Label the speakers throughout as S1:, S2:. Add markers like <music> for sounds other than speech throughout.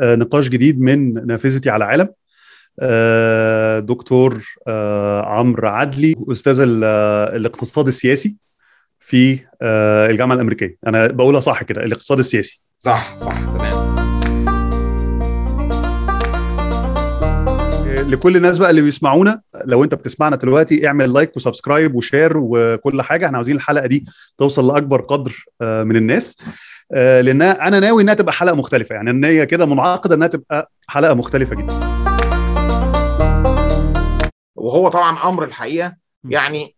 S1: آه، نقاش جديد من نافذتي على عالم آه، دكتور آه، عمرو عدلي أستاذ ال- الاقتصاد السياسي في الجامعة الأمريكية. أنا بقولها صح كده الاقتصاد السياسي.
S2: صح صح تمام.
S1: لكل الناس بقى اللي بيسمعونا لو أنت بتسمعنا دلوقتي اعمل like و subscribe و share وكل حاجة. إحنا عاوزين الحلقة دي توصل لأكبر قدر من الناس. لانها أنا ناوي إنها تبقى حلقة مختلفة. يعني إن هي كده منعقدة إنها تبقى حلقة مختلفة جدا.
S2: وهو طبعا أمر
S1: الحقيقة.
S2: يعني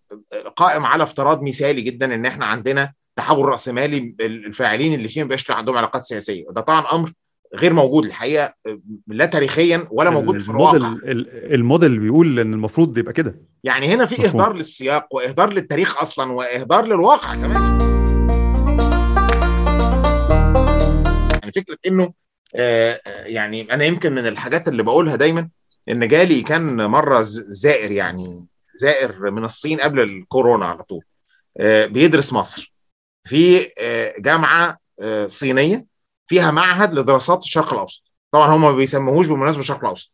S2: قائم على افتراض مثالي جدا إن إحنا عندنا تحول رأسمالي الفاعلين اللي فيه ما عندهم علاقات سياسية. وده طبعا أمر غير موجود الحقيقة لا تاريخيا ولا موجود في الواقع.
S1: الموديل ال- الموديل بيقول إن المفروض يبقى كده.
S2: يعني هنا في. إهدار للسياق وإهدار للتاريخ أصلا وإهدار للواقع كمان. يعني فكرة إنه آه، آه، يعني أنا يمكن من الحاجات اللي بقولها دايما إن جالي كان مرة زائر يعني زائر من الصين قبل الكورونا على طول. آه، بيدرس مصر. في جامعة صينية فيها معهد لدراسات الشرق الأوسط. طبعا هم ما بيسموهوش بالمناسبة الشرق الأوسط.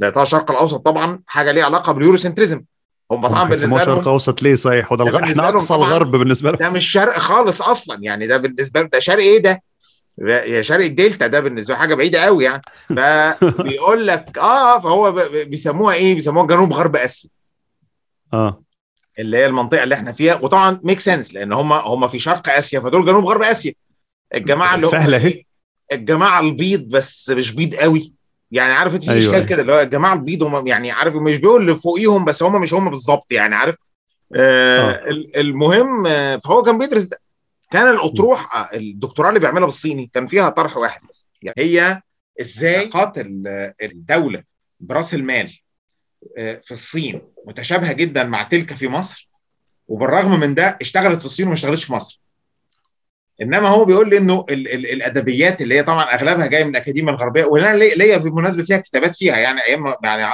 S2: ده طبعا الشرق الأوسط طبعا حاجة ليها علاقة باليوروسنتريزم هم طبعا بالنسبة
S1: شرق
S2: لهم
S1: أوسط ليه صحيح؟ وده إحنا
S2: أقصى
S1: الغرب بالنسبة لهم.
S2: ده مش شرق خالص أصلا. يعني ده بالنسبة ده شرق إيه ده؟ يا شرق الدلتا ده بالنسبة حاجة بعيدة قوي يعني <laughs> فبيقول لك آه فهو بيسموها إيه؟ بيسموها جنوب غرب آسيا
S1: آه
S2: اللي هي المنطقة اللي إحنا فيها وطبعا make sense لأن هم هم في شرق آسيا فدول جنوب غرب آسيا الجماعة اللي
S1: أهي.
S2: إيه؟ الجماعة البيض بس مش بيض قوي يعني عارف انت في
S1: أيوة،
S2: إشكال
S1: أيوة.
S2: كده اللي هو الجماعة البيض هم يعني عارف مش بيقول اللي فوقيهم بس هم مش هم بالظبط يعني عارف آه
S1: آه.
S2: ال- المهم آه فهو كان بيدرس ده كان الأطروحة آه، الدكتوراه اللي بيعملها بالصيني كان فيها طرح واحد بس. يعني هي إزاي علاقات ال- الدولة برأس المال آه، في الصين متشابهة جدا مع تلك في مصر وبالرغم من ده اشتغلت في الصين وما اشتغلتش في مصر. إنما هو بيقول لي إنه ال ال الأدبيات اللي هي طبعا أغلبها جاية من الاكاديميه الغربية وأنا ليا ليا بالمناسبه فيها كتابات فيها يعني أيام يعني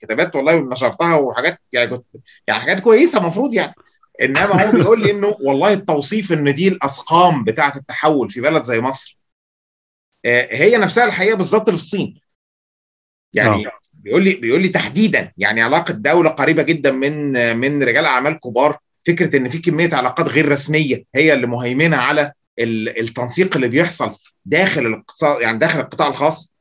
S2: كتابات والله نشرتها وحاجات يعني كنت يعني حاجات كويسة المفروض يعني. انما هو بيقول لي إنه والله التوصيف إن دي الأسقام بتاعة التحول في بلد زي مصر آه، هي نفسها الحقيقة بالظبط اللي في الصين يعني
S1: آه.
S2: بيقول لي بيقول لي تحديدا يعني علاقة دولة قريبة جدا من من رجال أعمال كبار فكرة إن في كمية علاقات غير رسمية هي اللي مهيمنه على ال- التنسيق اللي بيحصل داخل الاقتصاد يعني داخل القطاع الخاص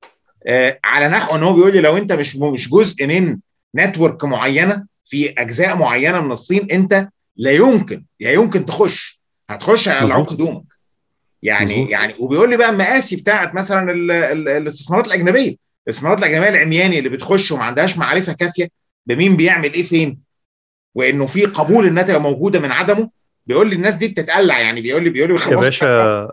S2: آه، على نحو إن هو بيقول لي لو أنت مش مش جزء من نتورك معينة في أجزاء معينة من الصين أنت لا يمكن يا يمكن تخش هتخش هيقلعوك. هدومك يعني
S1: مظبوط.
S2: يعني وبيقول لي بقى المقاسي بتاعت مثلا ال- ال- الاستثمارات الأجنبية الاستثمارات الأجنبية العمياني اللي بتخش وما عندهاش معرفة كافية بمين بيعمل إيه فين وإنه في قبول إنها تبقى موجودة من عدمه بيقول لي الناس دي بتتقلع يعني بيقول لي بيقول لي
S1: يا باشا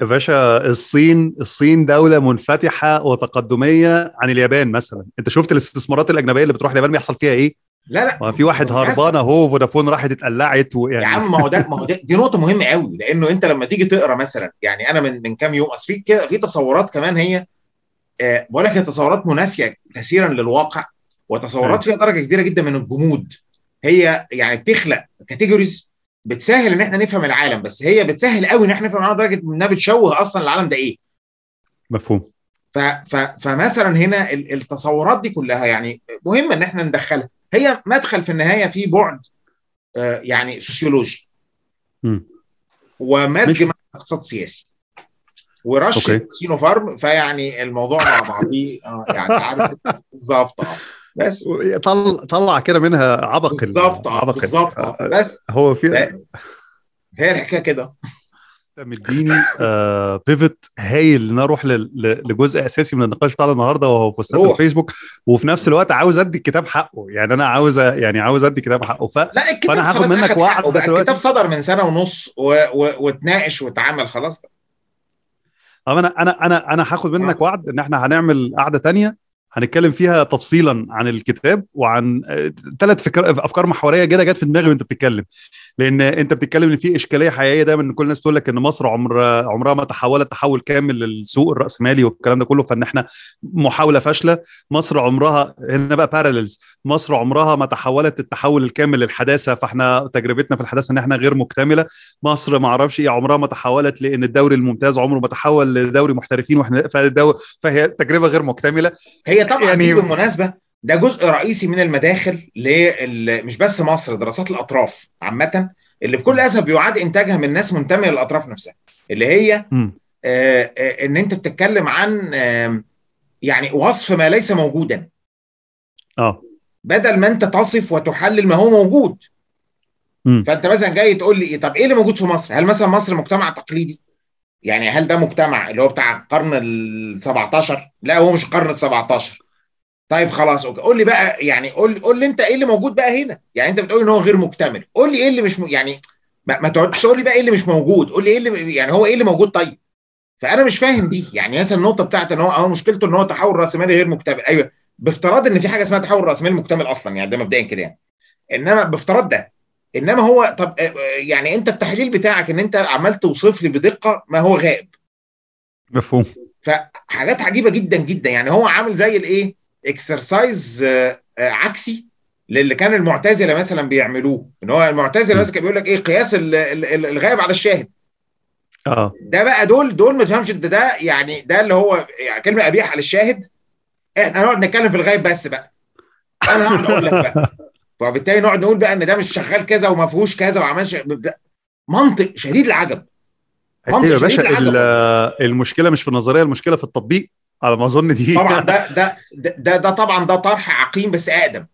S1: يا باشا الصين الصين دولة منفتحة وتقدمية عن اليابان مثلا أنت شفت الاستثمارات الأجنبية اللي بتروح اليابان بيحصل فيها إيه؟
S2: لا لا.
S1: ما في واحد. هربان اهو فودافون راحت اتقلعت
S2: يا
S1: ويعني
S2: عم ما هو ده <laughs> ما هو ده دي نقطة مهمة قوي لأنه أنت لما تيجي تقرأ مثلا يعني أنا من من كام يوم أصل في كده في تصورات كمان هي آه بقول لك هي تصورات منافية كثيرا للواقع وتصورات فيها درجة كبيرة جدا من الجمود. هي يعني بتخلق categories بتسهل إن إحنا نفهم العالم بس هي بتسهل قوي إن إحنا نفهم العالم لدرجة إنها بتشوه أصلا العالم ده إيه.
S1: مفهوم.
S2: ف ف فمثلا هنا ال- التصورات دي كلها يعني مهمة إن إحنا ندخلها. هي مدخل في النهاية في بعد آه يعني سوسيولوجي. ومزج. مع اقتصاد سياسي
S1: ورشة.
S2: سينوفارم فيعني الموضوع مع بعضيه آه يعني عارف <laughs> بالظبط آه بس
S1: طلع طلع كده منها عبق ال-
S2: بالظبط بالظبط بس
S1: هو في.
S2: هي الحكاية كده
S1: مديني آه بيفت هايل ان أروح لجزء أساسي من النقاش بتاعنا النهارده وهو بوستات. الفيسبوك وفي نفس الوقت عاوز أدي الكتاب حقه. يعني أنا عاوز يعني عاوز أدي الكتاب حقه. ف
S2: لا الكتاب
S1: فأنا هاخد منك وعد
S2: بقى. الكتاب صدر من سنة ونص و... و... واتناقش واتعمل خلاص
S1: طب أنا أنا أنا أنا هاخد منك وعد إن إحنا هنعمل قعدة تانية. هنتكلم فيها تفصيلا عن الكتاب وعن ثلاث فكر أفكار محورية كده جت في دماغي وأنت بتتكلم. لأن أنت بتتكلم إن في إشكالية حقيقية دايما إن كل الناس تقول لك إن مصر عمر عمرها ما تحولت تحول كامل للسوق الرأسمالي والكلام ده كله فإن إحنا محاولة فاشلة. مصر عمرها هنا بقى باراليلز مصر عمرها ما تحولت التحول الكامل للحداثة فإحنا تجربتنا في الحداثة إن إحنا غير مكتملة. مصر ما أعرفش إيه عمرها ما تحولت لأن الدوري الممتاز عمره ما تحول لدوري محترفين وإحنا فهي تجربة غير مكتملة.
S2: هي طبعا يعني بالمناسبة ده جزء رئيسي من المداخل لل... مش بس مصر دراسات الأطراف عامة اللي بكل أسف بيعاد إنتاجها من ناس منتمية للأطراف نفسها اللي هي آه آه إن أنت بتتكلم عن آه يعني وصف ما ليس موجودا.
S1: آه.
S2: بدل ما أنت تصف وتحلل ما هو موجود.
S1: م.
S2: فأنت مثلا جاي تقول لي طب إيه اللي موجود في مصر؟ هل مثلا مصر مجتمع تقليدي؟ يعني هل ده مجتمع اللي هو بتاع القرن ال 17 لا هو مش القرن ال 17 طيب خلاص أوكي. قول لي بقى يعني قول قول لي أنت إيه اللي موجود بقى هنا؟ يعني أنت بتقول إن هو غير مكتمل. قول لي إيه اللي مش م... يعني ما, ما تقعدش تقول لي بقى إيه اللي مش موجود. قول لي إيه اللي يعني هو إيه اللي موجود طيب؟ فأنا مش فاهم دي. يعني مثلا النقطة بتاعت إن هو هو مشكلته إن هو تحول راسمالي غير مكتمل. أيوه. بافتراض إن في حاجة اسمها تحول راسمالي مكتمل أصلا يعني ده مبدئيا كده يعني. إنما بافتراض ده. إنما هو طب يعني أنت التحليل بتاعك إن أنت عمال توصف لي بدقة ما هو غائب.
S1: مفهوم.
S2: فحاجات عجيبة جدا جدا. يعني هو عامل زي الإيه؟ اكسرسايز عكسي للي كان المعتزلة مثلا بيعملوه. إن هو المعتزلة مثلا كان بيقول لك إيه قياس الغائب على الشاهد.
S1: آه.
S2: ده بقى دول دول ما تفهمش ده, ده يعني ده اللي هو يعني كلمة قبيحه للشاهد إحنا هنقعد نتكلم في الغايب بس بقى. أنا هقعد أقول لك بقى. <laughs> وبالتالي نقعد نقول بقى إن ده مش شغال كذا وما فيهوش كذا وعملش منطق شديد العجب.
S1: أيوه يا باشا المشكلة مش في النظرية المشكلة في التطبيق. على ما أظن دي.
S2: طبعا ده ده ده, ده طبعا ده طرح عقيم بس اقدم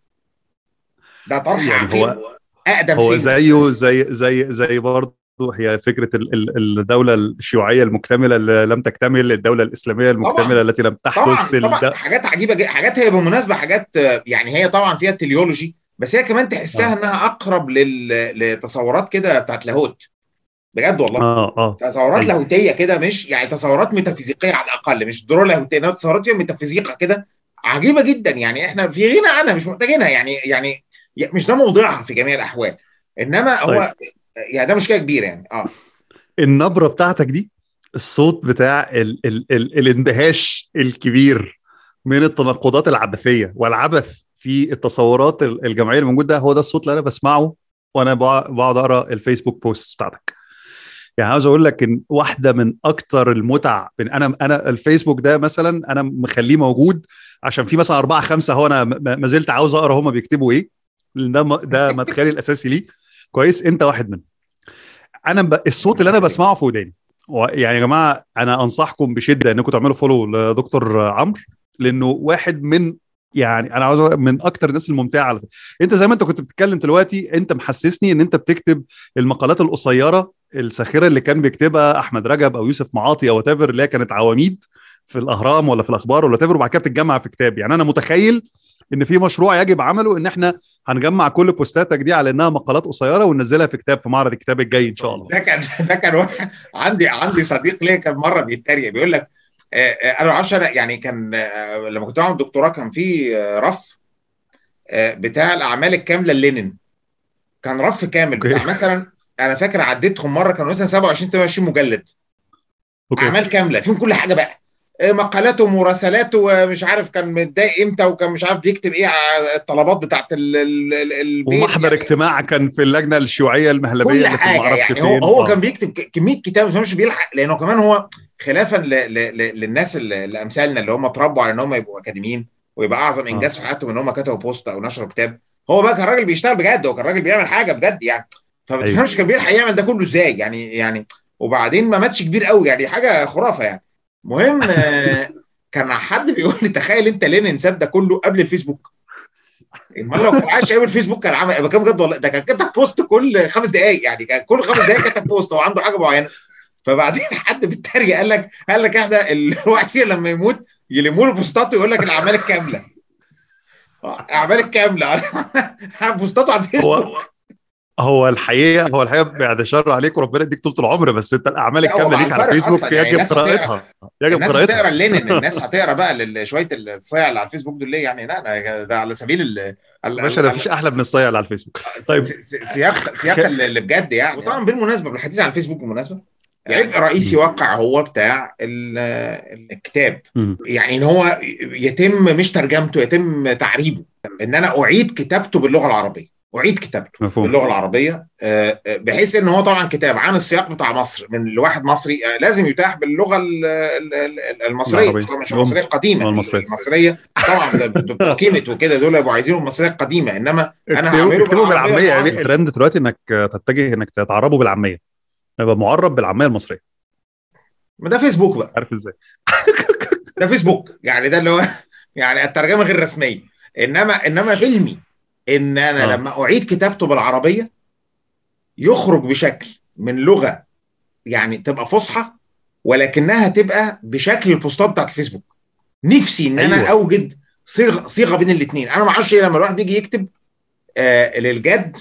S2: ده طرح يعني عقيم
S1: هو
S2: اقدم
S1: هو زيه زي زي زي برضه هي فكرة الدولة الشيوعية المكتملة اللي لم تكتمل الدولة الإسلامية المكتملة طبعًا التي لم تحدث
S2: طبعا, طبعًا. حاجات عجيبة حاجات هي بالمناسبه حاجات يعني هي طبعا فيها تليولوجي بس هي كمان تحسها آه. إنها أقرب لل... لتصورات كده بتاعت لاهوت. بجد والله.
S1: آه آه.
S2: تصورات أيوة. لاهوتية كده مش يعني تصورات ميتافيزيقية على الأقل مش ضرورة لاهوتية انما تصورات فيها ميتافيزيقا كده عجيبة جدا. يعني إحنا في غنى عنها مش محتاجينها. يعني يعني مش ده موضوعها في جميع الأحوال. إنما طيب. هو يعني ده مشكلة كبيرة يعني. آه.
S1: النبرة بتاعتك دي الصوت بتاع ال ال ال الاندهاش الكبير من التناقضات العبثية والعبث في التصورات الجماعيه اللي موجود ده هو ده الصوت اللي أنا بسمعه وأنا بقعد أقرأ الفيسبوك بوست بتاعتك. يعني عاوز أقول لك إن واحدة من أكتر المتع أنا أنا الفيسبوك ده مثلا أنا مخليه موجود عشان في مثلا أربعة خمسة هو أنا ما زلت عاوز أقرأ هم بيكتبوا إيه. ده ده مدخلي الأساسي ليه. كويس أنت واحد منهم. أنا ب... الصوت اللي أنا بسمعه في وداني. يعني يا جماعة أنا أنصحكم بشدة إنكم تعملوا فولو لدكتور عمرو لأنه واحد من يعني أنا عاوز من أكتر الناس الممتعة على أنت زي ما أنت كنت بتتكلم دلوقتي أنت محسسني إن أنت بتكتب المقالات القصيرة الساخرة اللي كان بيكتبها أحمد رجب أو يوسف معاطي أو تافر اللي هي كانت عواميد في الأهرام ولا في الأخبار ولا تافر وبعد كده بتتجمع في كتاب. يعني أنا متخيل إن في مشروع يجب عمله إن إحنا هنجمع كل بوستاتك دي على إنها مقالات قصيرة وننزلها في كتاب في معرض الكتاب الجاي إن شاء الله.
S2: ده كان ده كان عندي عندي صديق ليا كان مرة بيتريق بيقول لك أنا ما أعرفش يعني كان لما كنت بعمل دكتوراه كان في رف بتاع الأعمال الكاملة للينين. كان رف كامل بتاع مثلا أنا فاكر عديتهم مرة كانوا مثلا 27 28 مجلد. أوكي. أعمال كاملة فيهم كل حاجة بقى. مقالاته ومراسلاته ومش عارف كان متضايق إمتى وكان مش عارف بيكتب إيه على الطلبات بتاعت ال ال البيت
S1: ومحضر يعني.
S2: اجتماع
S1: كان في اللجنة الشيوعية المهلبية
S2: كل حاجة يعني. هو, هو كان بيكتب كمية كتاب مش بيلحق لأنه كمان هو خلافا ل ل ل للناس اللي أمثالنا اللي هم اتربوا على إن هم يبقوا أكاديميين ويبقى أعظم إنجاز في حياتهم إن هم كتبوا بوست أو نشروا كتاب. هو بقى كان راجل بيشتغل بجد هو كان راجل بيعمل حاجة بجد يعني. فما تفهمش أيوه. كان بيلحق يعمل ده كله إزاي يعني يعني. وبعدين ما ماتش كبير قوي يعني حاجة خرافة يعني. مهم كان حد بيقول لي تخيل انت لينين ساب ده كله قبل الفيسبوك. امال لو كان عايش أيام الفيسبوك كان عمل يبقى كام بجد والله ده كان كتب بوست كل خمس دقائق يعني كان كل خمس دقائق كتب بوست هو عنده حاجة معينة. فبعدين حد بالتريقه قال لك قال لك إحنا الواحد <laughs> فينا لما يموت يلموا له بوستاته يقول لك الأعمال الكاملة. الاعمال الكاملة. <laughs> بوستاته على الفيسبوك.
S1: هو الحقيقة هو الحقيقة بعد شر عليك وربنا يديك طول العمر بس انت الأعمال
S2: الكاملة
S1: ليك على
S2: الفرق
S1: فيسبوك
S2: أصلاً، يعني
S1: يجب
S2: الناس
S1: قراءتها يجب
S2: الناس
S1: قراءتها.
S2: هتقرأ لينين الناس <laughs> هتقرأ بقى شوية الصيع اللي على الفيسبوك دول ليه؟ يعني لا ده- ده على سبيل ال
S1: باشا ده مفيش أحلى من الصيع اللي على الفيسبوك. طيب.
S2: سياق سياق اللي بجد يعني وطبعا بالمناسبة بالحديث عن الفيسبوك بالمناسبة عبء رئيسي وقع هو بتاع ال- الكتاب. يعني إن هو يتم مش ترجمته يتم تعريبه. إن أنا أعيد كتابته باللغة العربية. أعيد كتابته
S1: مفهوم.
S2: باللغة العربية. آه، آه، بحيث إن هو طبعا كتاب عن السياق بتاع مصر من لواحد مصري آه، لازم يتاح باللغة ال- ال- ال- المصرية. مش المصرية
S1: القديمة. المصرية.
S2: المصرية طبعا كيمت وكده دول يبقوا عايزينهم المصريه القديمه إنما
S1: أنا
S2: هعمله بالعامية.
S1: يعني. الترند دلوقتي إنك تتجه إنك تعربه بالعامية. يبقى معرب بالعامية المصرية.
S2: ما ده فيسبوك بقى.
S1: عارف إزاي؟
S2: ده فيسبوك. يعني ده اللي هو يعني الترجمة غير رسمية. إنما إنما فيلمي. إن أنا
S1: آه.
S2: لما أعيد كتابته بالعربية يخرج بشكل من لغة يعني تبقى فصحى ولكنها تبقى بشكل البوستات بتاعت الفيسبوك. نفسي إن أنا
S1: أيوة.
S2: أوجد صيغه صيغة بين الاثنين أنا ما أعرفش إيه لما الواحد بيجي يكتب آه للجد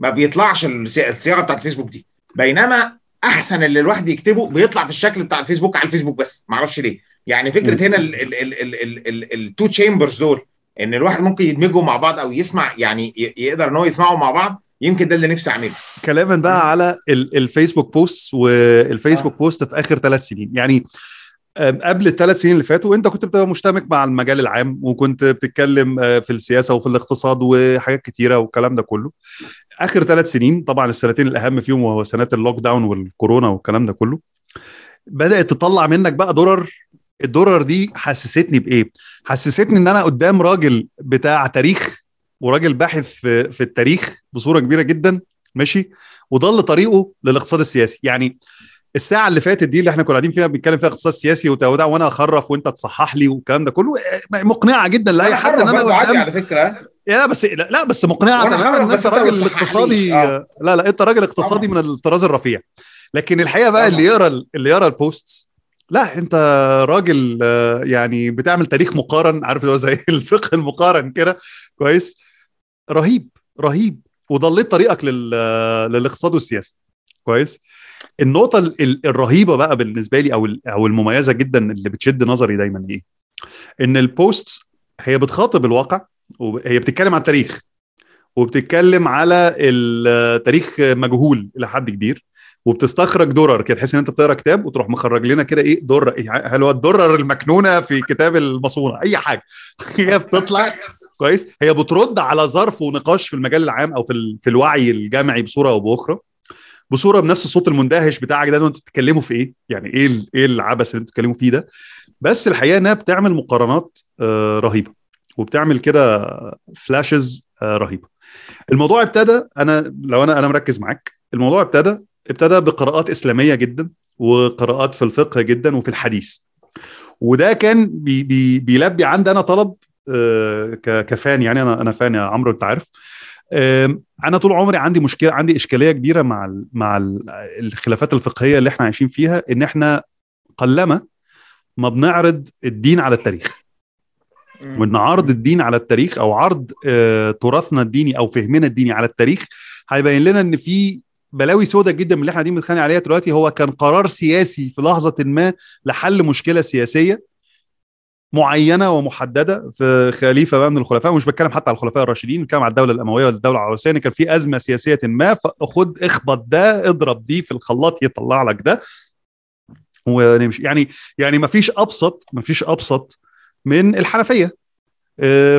S2: ما بيطلعش الصي- الصياغة بتاعت الفيسبوك دي. بينما أحسن اللي الواحد يكتبه بيطلع في الشكل بتاع الفيسبوك على الفيسبوك بس. ما أعرفش ليه. يعني فكرة هنا ال two chambers دول إن الواحد ممكن يدمجهم مع بعض أو يسمع يعني يقدر إن هو يسمعهم مع بعض يمكن ده اللي نفسي أعمله.
S1: كلاما بقى على ال- الفيسبوك بوست والفيسبوك بوست في آخر ثلاث سنين. يعني أم، قبل الثلاث سنين اللي فاتوا أنت كنت بتبقى مشتبك مع المجال العام وكنت بتتكلم آه، في السياسة وفي الاقتصاد وحاجات كتيرة والكلام ده كله. آخر ثلاث سنين طبعا السنتين الأهم فيهم وهو سنة ال lockdown والكورونا والكلام ده كله بدأت تطلع منك بقى درر الدرر دي حسستني بإيه حسستني إن أنا قدام راجل بتاع تاريخ وراجل باحث في, في التاريخ بصورة كبيرة جدا ماشي وضل طريقه للاقتصاد السياسي يعني الساعة اللي فاتت دي اللي إحنا كنا قاعدين فيها بنتكلم فيها اقتصاد سياسي وتودع وأنا أخرف وأنت تصحح لي والكلام ده كله آه، مقنعة جدا
S2: لأي
S1: حد إن
S2: أنا عادي على فكرة
S1: لا بس لا, بس
S2: مقنعة
S1: تماما
S2: أنت
S1: راجل. اقتصادي
S2: آه.
S1: لا لا أنت راجل اقتصادي. من الطراز الرفيع لكن الحقيقة بقى. اللي يقرا اللي يقرا البوستس لا انت راجل آه، يعني بتعمل تاريخ مقارن عارف اللي هو زي <laughs> الفقه المقارن كده. كويس. رهيب رهيب. وضليت طريقك لل للاقتصاد والسياسة. كويس. النقطة ال- ال- الرهيبة بقى بالنسبة لي أو أو المميزة جدا اللي بتشد نظري دايما إيه؟ إن البوست هي بتخاطب الواقع وهي بتتكلم عن التاريخ وبتتكلم على التاريخ مجهول إلى حد كبير. وبتستخرج درر كده تحس إن أنت بتقرأ كتاب وتروح مخرج لنا كده إيه در هل هو الدرر المكنونة في كتاب المصونة؟ أي حاجة. <laughs> هي بتطلع كويس. هي بترد على ظرف ونقاش في المجال العام أو في ال- في الوعي الجامعي بصورة أو بأخرى. بصورة بنفس الصوت المندهش بتاعك ده أنتوا بتتكلموا في إيه؟ يعني إيه ال- إيه العبث اللي أنتوا بتتكلموا فيه ده؟ بس الحقيقة إنها بتعمل مقارنات آه، رهيبة. وبتعمل كده flashes رهيبة. الموضوع ابتدى أنا لو أنا أنا مركز معاك. الموضوع ابتدى ابتدى بقراءات إسلامية جدا وقراءات في الفقه جدا وفي الحديث. وده كان بي بي بيلبي عندي أنا طلب آه، ك fan يعني أنا أنا fan يا عمرو أنت عارف. أنا طول عمري عندي مشكلة عندي إشكالية كبيرة مع ال مع ال الخلافات الفقهية اللي إحنا عايشين فيها إن إحنا قلما ما بنعرض الدين على التاريخ. وإن عرض الدين على التاريخ أو عرض آه، تراثنا الديني أو فهمنا الديني على التاريخ هيبين لنا إن في بلاوي سودة جدا من اللي إحنا قاعدين بنتخانق عليها دلوقتي هو كان قرار سياسي في لحظة ما لحل مشكلة سياسية معينة ومحددة في خليفة بقى من الخلفاء. ومش بتكلم حتى على الخلفاء الراشدين بتكلم على الدولة الأموية ولا الدولة العباسيه كان في أزمة سياسية ما فخد اخبط ده اضرب دي في الخلاط يطلع لك ده. ونمشي. يعني يعني ما فيش أبسط ما فيش أبسط من الحنفية.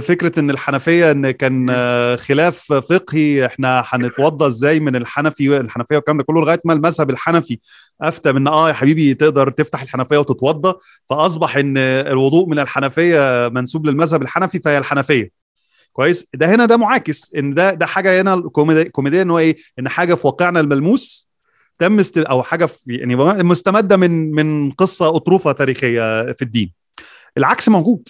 S1: فكرة إن الحنفية إن كان آه، خلاف فقهي إحنا هنتوضى إزاي من الحنفي الحنفية والكلام ده كله لغاية ما المذهب الحنفي أفتى من آه يا حبيبي تقدر تفتح الحنفية وتتوضى فأصبح إن الوضوء من الحنفية منسوب للمذهب الحنفي فهي الحنفية. كويس؟ ده هنا ده معاكس إن ده ده حاجة هنا كوميدي- كوميدية إن هو إيه؟ إن حاجة في واقعنا الملموس تم است أو حاجة في يعني مستمدة من من قصة أطروفة تاريخية في الدين. العكس موجود.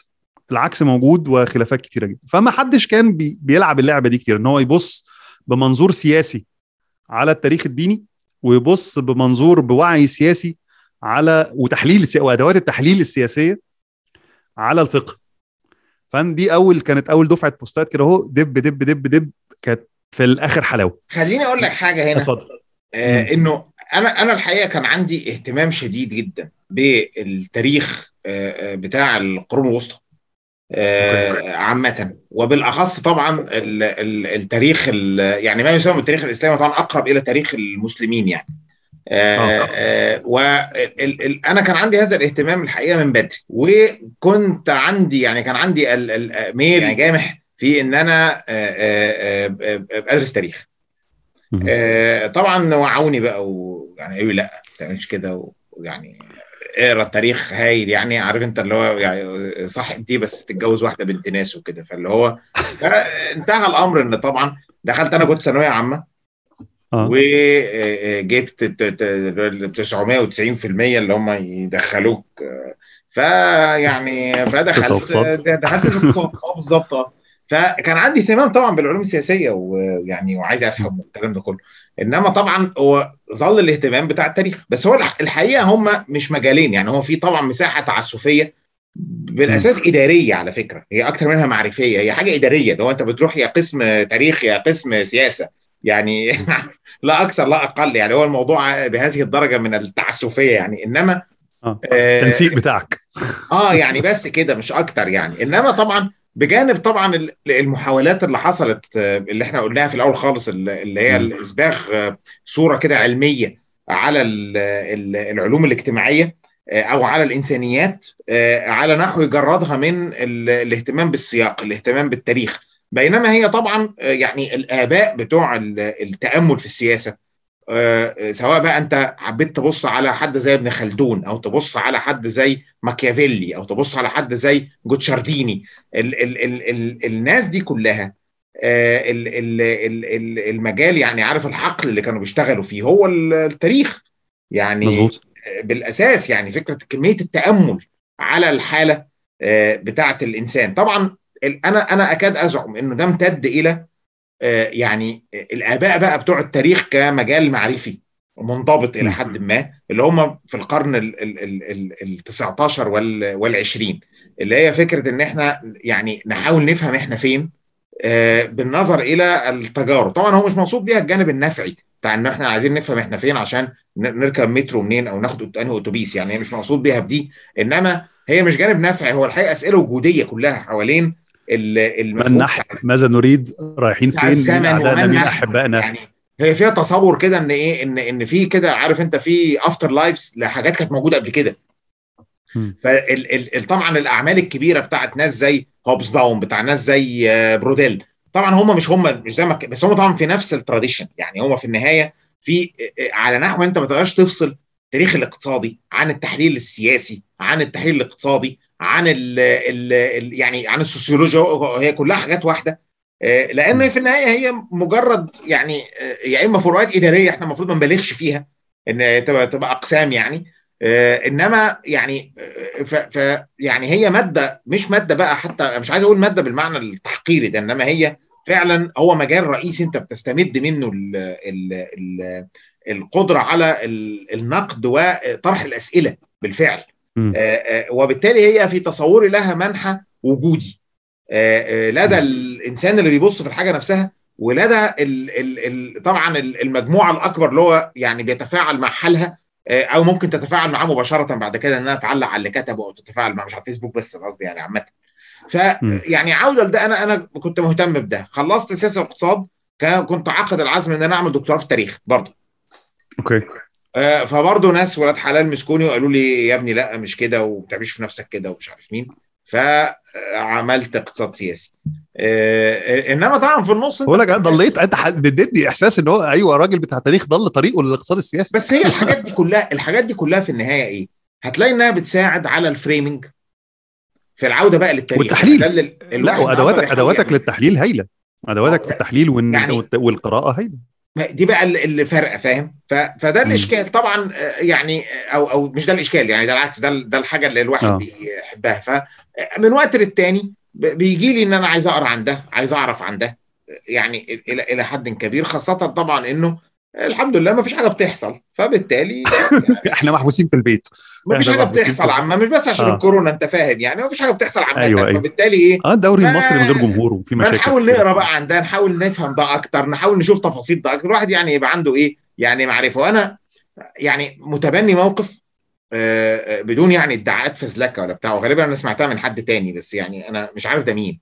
S1: العكس موجود وخلافات كتيرة جدا. فما حدش كان بي بيلعب اللعبة دي كتير إن هو يبص بمنظور سياسي على التاريخ الديني ويبص بمنظور بوعي سياسي على وتحليل. وأدوات التحليل السياسية على الفقه. فان دي أول كانت أول دفعة بوستات كده أهو دب دب دب دب كانت في الآخر حلاوة.
S2: خليني أقول لك حاجة هنا.
S1: اتفضل.
S2: آه إنه أنا أنا الحقيقة كان عندي اهتمام شديد جدا بالتاريخ آه بتاع القرون الوسطى. آه عامة. وبالأخص طبعا ال ال التاريخ ال يعني ما يسمى بالتاريخ الإسلامي طبعا أقرب إلى تاريخ المسلمين يعني. آه آه وأنا كان عندي هذا الاهتمام الحقيقة من بدري وكنت عندي يعني كان عندي الميل يعني جامح في إن أنا أدرس تاريخ. طبعا وعوني بقى ويعني قالوا لا ما تعملش كده ويعني اقرا التاريخ هايل يعني عارف انت اللي هو يعني صح دي بس تتجوز واحدة بنت ناس وكده. فاللي هو انتهى الأمر إن طبعا دخلت أنا كنت ثانوية عامة آه. وجبت 990% اللي هم يدخلوك. فيعني فدخلت دخلت اقتصاد. آه بالظبط. فكان عندي اهتمام طبعا بالعلوم السياسية ويعني وعايز أفهم الكلام ده كله. إنما طبعا هو ظل الاهتمام بتاع التاريخ. بس هو الحقيقة هم مش مجالين. يعني هو في طبعا مساحة تعسفية بالأساس إدارية على فكرة. هي أكتر منها معرفية. هي حاجة إدارية. ده هو أنت بتروح يا قسم تاريخ يا قسم سياسة. يعني <laughs> لا أكثر لا أقل. يعني هو الموضوع بهذه الدرجة من التعسفية يعني. إنما
S1: آه. التنسيق بتاعك.
S2: آه يعني بس كده مش أكتر يعني. إنما طبعا بجانب طبعا المحاولات اللي حصلت اللي إحنا قلناها في الأول خالص اللي هي الإسباغ صورة كده علمية على العلوم الاجتماعية أو على الإنسانيات على نحو يجردها من الاهتمام بالسياق الاهتمام بالتاريخ. بينما هي طبعا يعني الآباء بتوع التأمل في السياسة سواء بقى انت حبيت تبص على حد زي ابن خلدون أو تبص على حد زي ماكيافيلي أو تبص على حد زي جوتشارديني. ال ال ال ال الناس دي كلها ال ال ال المجال يعني عارف الحقل اللي كانوا بيشتغلوا فيه هو التاريخ. يعني
S1: مزبوط.
S2: بالأساس يعني فكرة كمية التأمل على الحالة بتاعة الإنسان. طبعا أنا أنا أكاد أزعم إنه ده امتد إلى يعني الآباء بقى بتوع التاريخ كمجال معرفي منضبط إلى حد ما اللي هم في القرن ال 19 وال 20 اللي هي فكرة إن إحنا يعني نحاول نفهم إحنا فين بالنظر إلى التجارب. طبعا هو مش مقصود بيها الجانب النفعي بتاع ان إحنا عايزين نفهم إحنا فين عشان نركب مترو منين أو ناخد أنهي أتوبيس يعني هي مش مقصود بيها بدي إنما هي مش جانب نفعي هو الحقيقة أسئلة وجودية كلها حوالين
S1: من نحن ماذا نريد؟ رايحين فين؟ مين اعدائنا مين أحبائنا؟ يعني
S2: هي فيها تصور كده إن إيه؟ ان إن في كده عارف أنت في afterlives لحاجات كانت موجودة قبل كده. فطبعا الأعمال الكبيرة بتاعت ناس زي هوبس باوم بتاع ناس زي بروديل طبعا هم مش هم مش زي ما بس هم طبعا في نفس ال tradition. يعني هم في النهاية في على نحو أنت ما تقدرش تفصل التاريخ الاقتصادي عن التحليل السياسي عن التحليل الاقتصادي عن ال ال ال يعني عن السوسيولوجيا هي كلها حاجات واحدة. لأن في النهاية هي مجرد يعني يا إما فروقات إدارية إحنا المفروض ما نبالغش فيها إن تبقى تبقى أقسام يعني. إنما يعني ف, ف يعني هي مادة مش مادة بقى حتى مش عايز أقول مادة بالمعنى التحقيري ده إنما هي فعلا هو مجال رئيسي أنت بتستمد منه ال ال ال القدرة على النقد وطرح الأسئلة بالفعل. وبالتالي هي في تصوري لها منحى وجودي. لدى الإنسان اللي بيبص في الحاجة نفسها ولدى ال ال ال طبعا المجموعة الأكبر اللي هو يعني بيتفاعل مع حالها أو ممكن تتفاعل معاه مباشرة بعد كده إنها تعلق على اللي كتبه أو تتفاعل معاه مش على الفيسبوك بس قصدي يعني عامة. فيعني عوده لده أنا أنا كنت مهتم بده. خلصت سياسة واقتصاد كنت عقد العزم إن أنا أعمل دكتوراه في التاريخ برضه.
S1: okay.
S2: آه فبرضه ناس ولاد حلال مسكوني وقالوا لي يا ابني لا مش كده وما بتعملش في نفسك كده ومش عارف مين. فعملت اقتصاد سياسي. آه إنما طبعا في النص
S1: بقول لك ضليت أنت اديتني إحساس إن هو أيوه الراجل بتاع تاريخ ضل طريقه للاقتصاد السياسي.
S2: بس هي الحاجات دي كلها الحاجات دي كلها في النهاية إيه؟ هتلاقي إنها بتساعد على ال framing. في العودة بقى للتاريخ.
S1: والتحليل. لا وأدواتك أدواتك للتحليل هايلة. أدواتك في التحليل. يعني والقراءة هايلة.
S2: دي بقى اللي فرق فاهم؟ فده الإشكال. طبعا يعني أو أو مش ده الإشكال يعني ده العكس ده ده الحاجة اللي الواحد آه. بيحبها. فمن وقت للتاني بيجي لي إن أنا عايز أقرأ عن ده عايز أعرف عن ده يعني إلى إلى حد كبير خاصة طبعا إنه الحمد لله ما فيش حاجة بتحصل فبالتالي <laughs>
S1: إحنا محبوسين في البيت
S2: ما فيش
S1: حاجة
S2: بتحصل عامة مش بس عشان
S1: آه.
S2: الكورونا أنت فاهم يعني ما فيش حاجة بتحصل عامة
S1: أيوة، أيوة.
S2: فبالتالي إيه
S1: آه الدوري المصري من غير جمهور وفي مشاكل
S2: فنحاول
S1: كتير.
S2: نقرأ بقى عن ده نحاول نفهم ده أكتر نحاول نشوف تفاصيل ده أكتر الواحد يعني يبقى عنده إيه يعني معرفة وأنا يعني متبني موقف آه، آه، بدون يعني ادعاءات فزلكه ولا بتاع وغالبا أنا سمعتها من حد تاني بس يعني أنا مش عارف ده مين.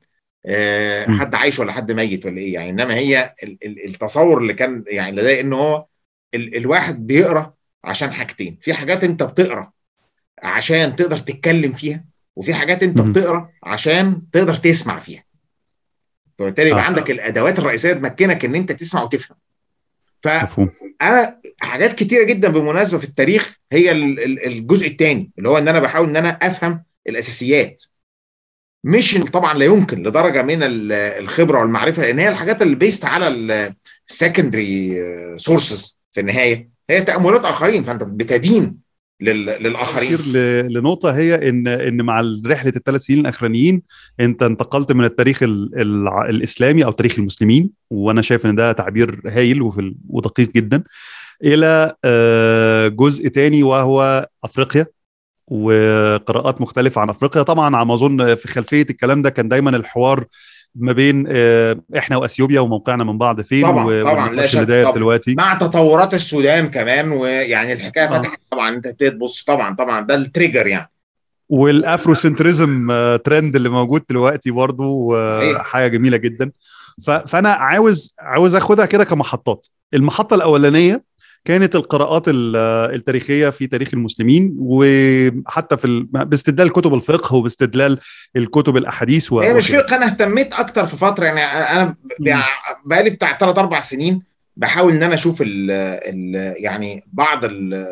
S2: حد عايش ولا حد ميت ولا إيه يعني. إنما هي ال- ال- التصور اللي كان يعني لدي إن هو ال- الواحد بيقرأ عشان حاجتين. في حاجات أنت بتقرأ عشان تقدر تتكلم فيها وفي حاجات
S1: أنت.
S2: بتقرأ عشان تقدر تسمع فيها. فبالتالي يبقى
S1: آه.
S2: عندك الأدوات الرئيسية تمكنك إن أنت تسمع وتفهم. فانا حاجات كتيرة جدا بالمناسبه في التاريخ هي ال- ال- الجزء الثاني اللي هو إن أنا بحاول إن أنا أفهم الأساسيات. مش طبعا لا يمكن لدرجة من ال- الخبرة والمعرفة لأن هي الحاجات اللي based على ال secondary sources في النهاية. هي تأملات آخرين فأنت بتدين لل- للآخرين.
S1: أشير ل- لنقطة هي إن إن مع رحلة الثلاث سنين الأخرانيين أنت انتقلت من التاريخ ال- الع- الإسلامي أو تاريخ المسلمين وأنا شايف إن ده تعبير هايل ودقيق جدا إلى آه، جزء تاني وهو أفريقيا. وقراءات مختلفة عن أفريقيا. طبعا على ما أظن في خلفية الكلام ده كان دايما الحوار ما بين آه، إحنا وأثيوبيا وموقعنا من بعض فين
S2: طبعاً، طبعاً، لا شك، طبعاً.
S1: دلوقتي.
S2: مع تطورات السودان كمان ويعني الحكاية
S1: آه.
S2: فتحت طبعا أنت ابتديت تبص طبعا طبعا. ده ال trigger يعني.
S1: وال Afrocentrism آه، ترند اللي موجود دلوقتي برضو آه،
S2: صحيح.
S1: حاجة جميلة جدا. فأنا عاوز عاوز آخدها كده كمحطات. المحطة الأولانية كانت القراءات ال- التاريخية في تاريخ المسلمين وحتى في ال- باستدلال كتب الفقه وباستدلال الكتب الأحاديث و-
S2: هي مش. فارق أنا اهتميت أكتر في فترة يعني
S1: أنا.
S2: بقالي بتاع ثلاث أربع سنين بحاول إن أنا أشوف ال ال يعني بعض ال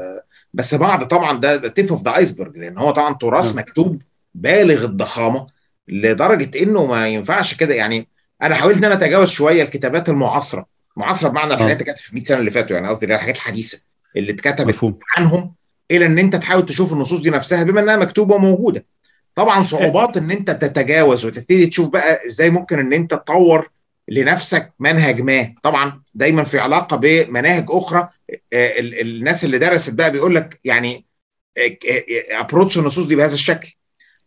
S2: بس بعض طبعا ده tip of the iceberg لأن هو طبعا تراث
S1: آه.
S2: مكتوب بالغ الضخامة لدرجة إنه ما ينفعش كده يعني أنا حاولت إن أنا أتجاوز شوية الكتابات المعاصرة معاصرة بمعنى الحاجات اللي كانت في 100 سنة اللي فاتوا يعني قصدي الحاجات الحديثة اللي اتكتبت عنهم إلى إن أنت تحاول تشوف النصوص دي نفسها بما إنها مكتوبة وموجودة. طبعا <laughs> صعوبات إن أنت تتجاوز وتبتدي تشوف بقى إزاي ممكن إن أنت تطور لنفسك منهج ما. طبعا دايما في علاقة بمناهج أخرى آه، ال- الناس اللي درست بقى بيقول لك يعني ابروتش النصوص دي بهذا الشكل.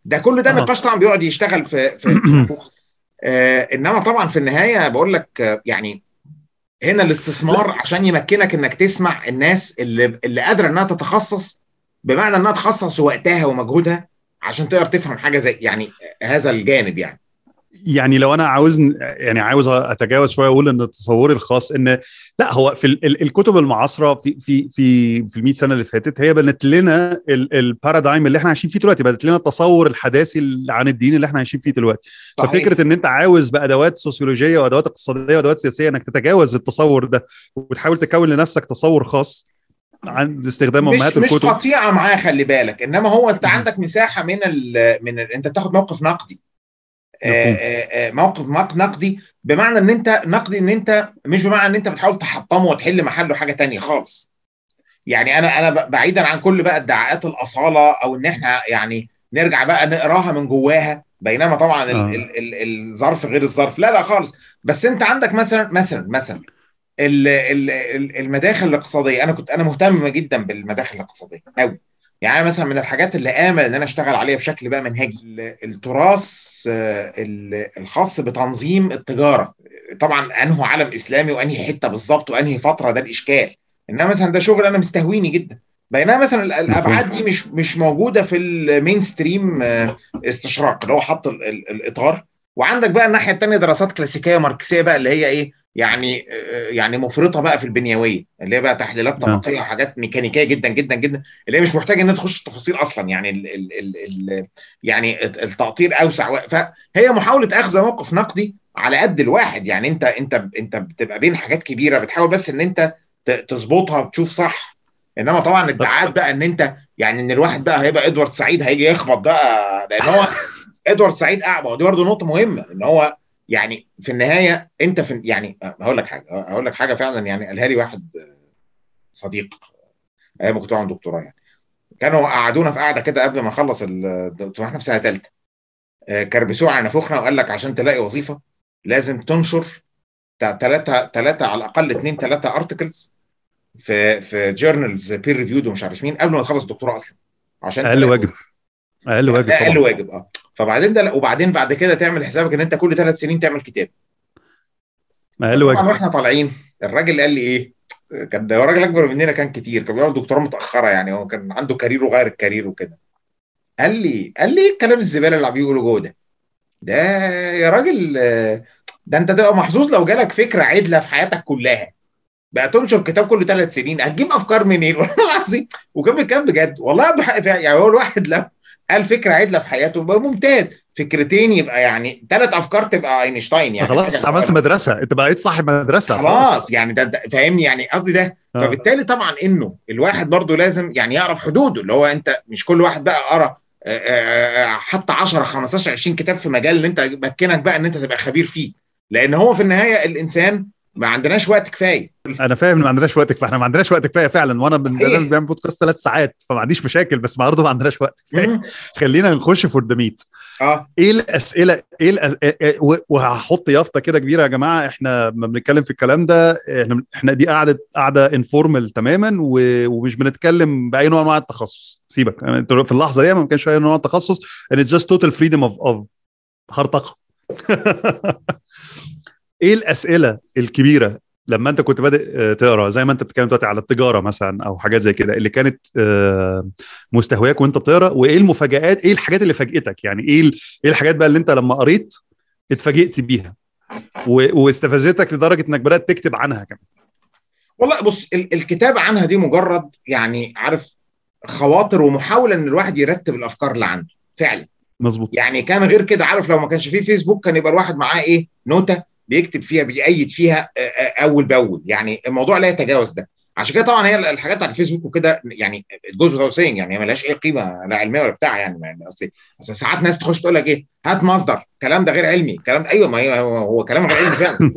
S2: ده كل ده
S1: آه.
S2: نقاش طبعا بيقعد يشتغل في في <clears throat> آه، إنما طبعا في النهاية بقول لك آه، يعني هنا الاستثمار عشان يمكنك إنك تسمع الناس اللي اللي قادرة إنها تتخصص بمعنى إنها تخصص وقتها ومجهودها عشان تقدر تفهم حاجة زي يعني هذا الجانب يعني.
S1: يعني لو أنا عاوز يعني عاوز أتجاوز شوية أقول إن تصوري الخاص إن لا هو في ال- ال- الكتب المعاصرة في في في في ال 100 سنة اللي فاتت هي بنت لنا البارادايم اللي إحنا عايشين فيه دلوقتي بنت لنا التصور الحداثي عن الدين اللي إحنا عايشين فيه دلوقتي
S2: صحيح.
S1: ففكرة إن أنت عاوز بأدوات سوسيولوجية وأدوات اقتصادية وأدوات سياسية إنك تتجاوز التصور ده وتحاول تكون لنفسك تصور خاص عن استخدام
S2: مش
S1: أمهات
S2: مش
S1: الكتب
S2: قطيعة معاه خلي بالك إنما هو
S1: أنت.
S2: عندك مساحة من ال من ال أنت بتاخد موقف نقدي آه،
S1: مفهوم.
S2: آه، آه، موقف مق- نقدي بمعنى إن انت نقدي إن انت مش بمعنى إن أنت بتحاول تحطمه وتحل محله حاجة تانية خالص. يعني أنا أنا بعيدا عن كل بقى ادعاءات الأصالة أو إن إحنا يعني نرجع بقى نقراها من جواها بينما طبعا
S1: آه.
S2: ال ال الظرف غير الظرف. لا لا خالص. بس أنت عندك مثلا مثلا مثلا ال- ال- المداخل الاقتصادية. أنا كنت أنا مهتم جدا بالمداخل الاقتصادية قوي يعني مثلا من الحاجات اللي امل إن أنا أشتغل عليها بشكل بقى منهجي. ال- التراث آه، ال- الخاص بتنظيم التجارة. طبعا انه عالم إسلامي وأنهي حتة بالظبط وأنهي فترة ده الإشكال. إنما مثلا ده شغل أنا مستهويني جدا. بينما مثلا ال- الأبعاد دي مش مش موجودة في المين ستريم آه، استشراق اللي هو حط ال- ال- الإطار. وعندك بقى الناحية الثانية دراسات كلاسيكية ماركسيه بقى اللي هي إيه؟ يعني آه، يعني مفرطة بقى في البنيوية اللي هي بقى تحليلات
S1: نعم.
S2: طبقية وحاجات ميكانيكية جدا جدا جدا اللي هي مش محتاجة إنها تخش التفاصيل أصلا يعني ال ال ال ال يعني التقطير أوسع فهي محاولة أخذ موقف نقدي على قد الواحد يعني أنت أنت أنت بتبقى بين حاجات كبيرة بتحاول بس إن أنت تظبطها وتشوف صح إنما طبعا ادعاءات بقى إن أنت يعني إن الواحد بقى هيبقى إدوارد سعيد هيجي يخبط بقى لأن هو <laughs> إدوارد سعيد أعمى دي برضه نقطة مهمة إن هو يعني في النهاية أنت في يعني هقول لك حاجة هقول لك حاجة فعلا يعني قالها لي واحد صديق أيام ما كنت بعمل دكتوراه يعني. كانوا قعدونا في قعدة كده قبل ما نخلص الدكتوراه إحنا في سنة ثالثه كربسوه على نافوخنا وقال لك عشان تلاقي وظيفة لازم تنشر ثلاثة ثلاثة على الأقل اثنين ثلاثة articles في في journals peer reviewed ومش عارف مين قبل ما تخلص الدكتوراه أصلا
S1: عشان أقل واجب أقل واجب
S2: أقل واجب آه. فبعدين ده وبعدين بعد كده تعمل حسابك ان انت كل ثلاث سنين تعمل كتاب.
S1: أقل واجب
S2: طبعا وإحنا طالعين. الراجل قال لي إيه؟ كان هو راجل أكبر مننا كان كتير. كان بيعمل دكتوراه متأخرة يعني. هو كان عنده career وغير ال career وكده. قال لي قال لي الكلام الزبالة اللي عم بيقولوا جوه ده؟ ده يا راجل ده أنت تبقى محظوظ لو جالك فكرة عدلة في حياتك كلها. بقى تنشر كتاب كل ثلاث سنين. هتجيب أفكار منين؟ <laughs> والله العظيم. وكان بيتكلم بجد. والله عنده حق فعلا. يعني هو الواحد لو قال فكرة عدلة في حياته يبقى ممتاز. فكرتين يبقى يعني ثلاث أفكار تبقى أينشتاين يعني.
S1: خلاص انت عملت مدرسة. أنت بقيت صاحب مدرسة.
S2: خلاص يعني ده, ده فاهمني؟ يعني قصدي ده. آه. فبالتالي طبعا إنه الواحد برضو لازم يعني يعرف حدوده اللي هو أنت مش كل واحد بقى قرأ حتى 10 15 20 كتاب في مجال اللي أنت مكنك بقى إن أنت تبقى خبير فيه. لأن هو في النهاية الإنسان ما عندناش وقت كفاية.
S1: أنا فاهم ما عندناش وقت كفاية. إحنا ما عندناش وقت كفاية فعلا. وأنا بيعمل بودكاست ثلاث ساعات فما عنديش مشاكل بس برضه ما عندناش وقت كفاية. خلينا نخش for the meat
S2: آه.
S1: إيه الأسئلة؟ إيه الأس... وهحط يافطة كده كبيرة يا جماعة. إحنا ما بنتكلم في الكلام ده إحنا إحنا دي قاعدة قاعدة informal تماما و... ومش بنتكلم بأي نوع من أنواع التخصص. سيبك. أنت في اللحظة دي ما كانش أي نوع التخصص and it's just total freedom of of هرطقة. <laughs> إيه الأسئلة الكبيرة لما أنت كنت بادئ تقرأ؟ زي ما أنت بتتكلم دلوقتي على التجارة مثلا أو حاجات زي كده اللي كانت مستهواك وأنت بتقرأ وإيه المفاجآت؟ إيه الحاجات اللي فاجئتك؟ يعني إيه إيه الحاجات بقى اللي أنت لما قريت اتفاجئت بيها؟ واستفزتك لدرجة إنك بدأت تكتب عنها كمان.
S2: والله بص الكتابة عنها دي مجرد يعني عارف خواطر ومحاولة إن الواحد يرتب الأفكار اللي عنده فعلا.
S1: مظبوط.
S2: يعني كان غير كده عارف لو ما كانش فيه فيسبوك كان يبقى الواحد معاه إيه؟ نوتة. بيكتب فيها بيأيد فيها أول بأول. يعني الموضوع لا يتجاوز ده. عشان كده طبعا هي الحاجات بتاعت الفيسبوك وكده يعني الجزء ده سين يعني ملهاش أي قيمة لا علمية ولا بتاع يعني. أصل ساعات ناس تخش تقول لك إيه؟ هات مصدر. الكلام ده غير علمي. الكلام ده أيوه ما هو كلام غير علمي فعلا.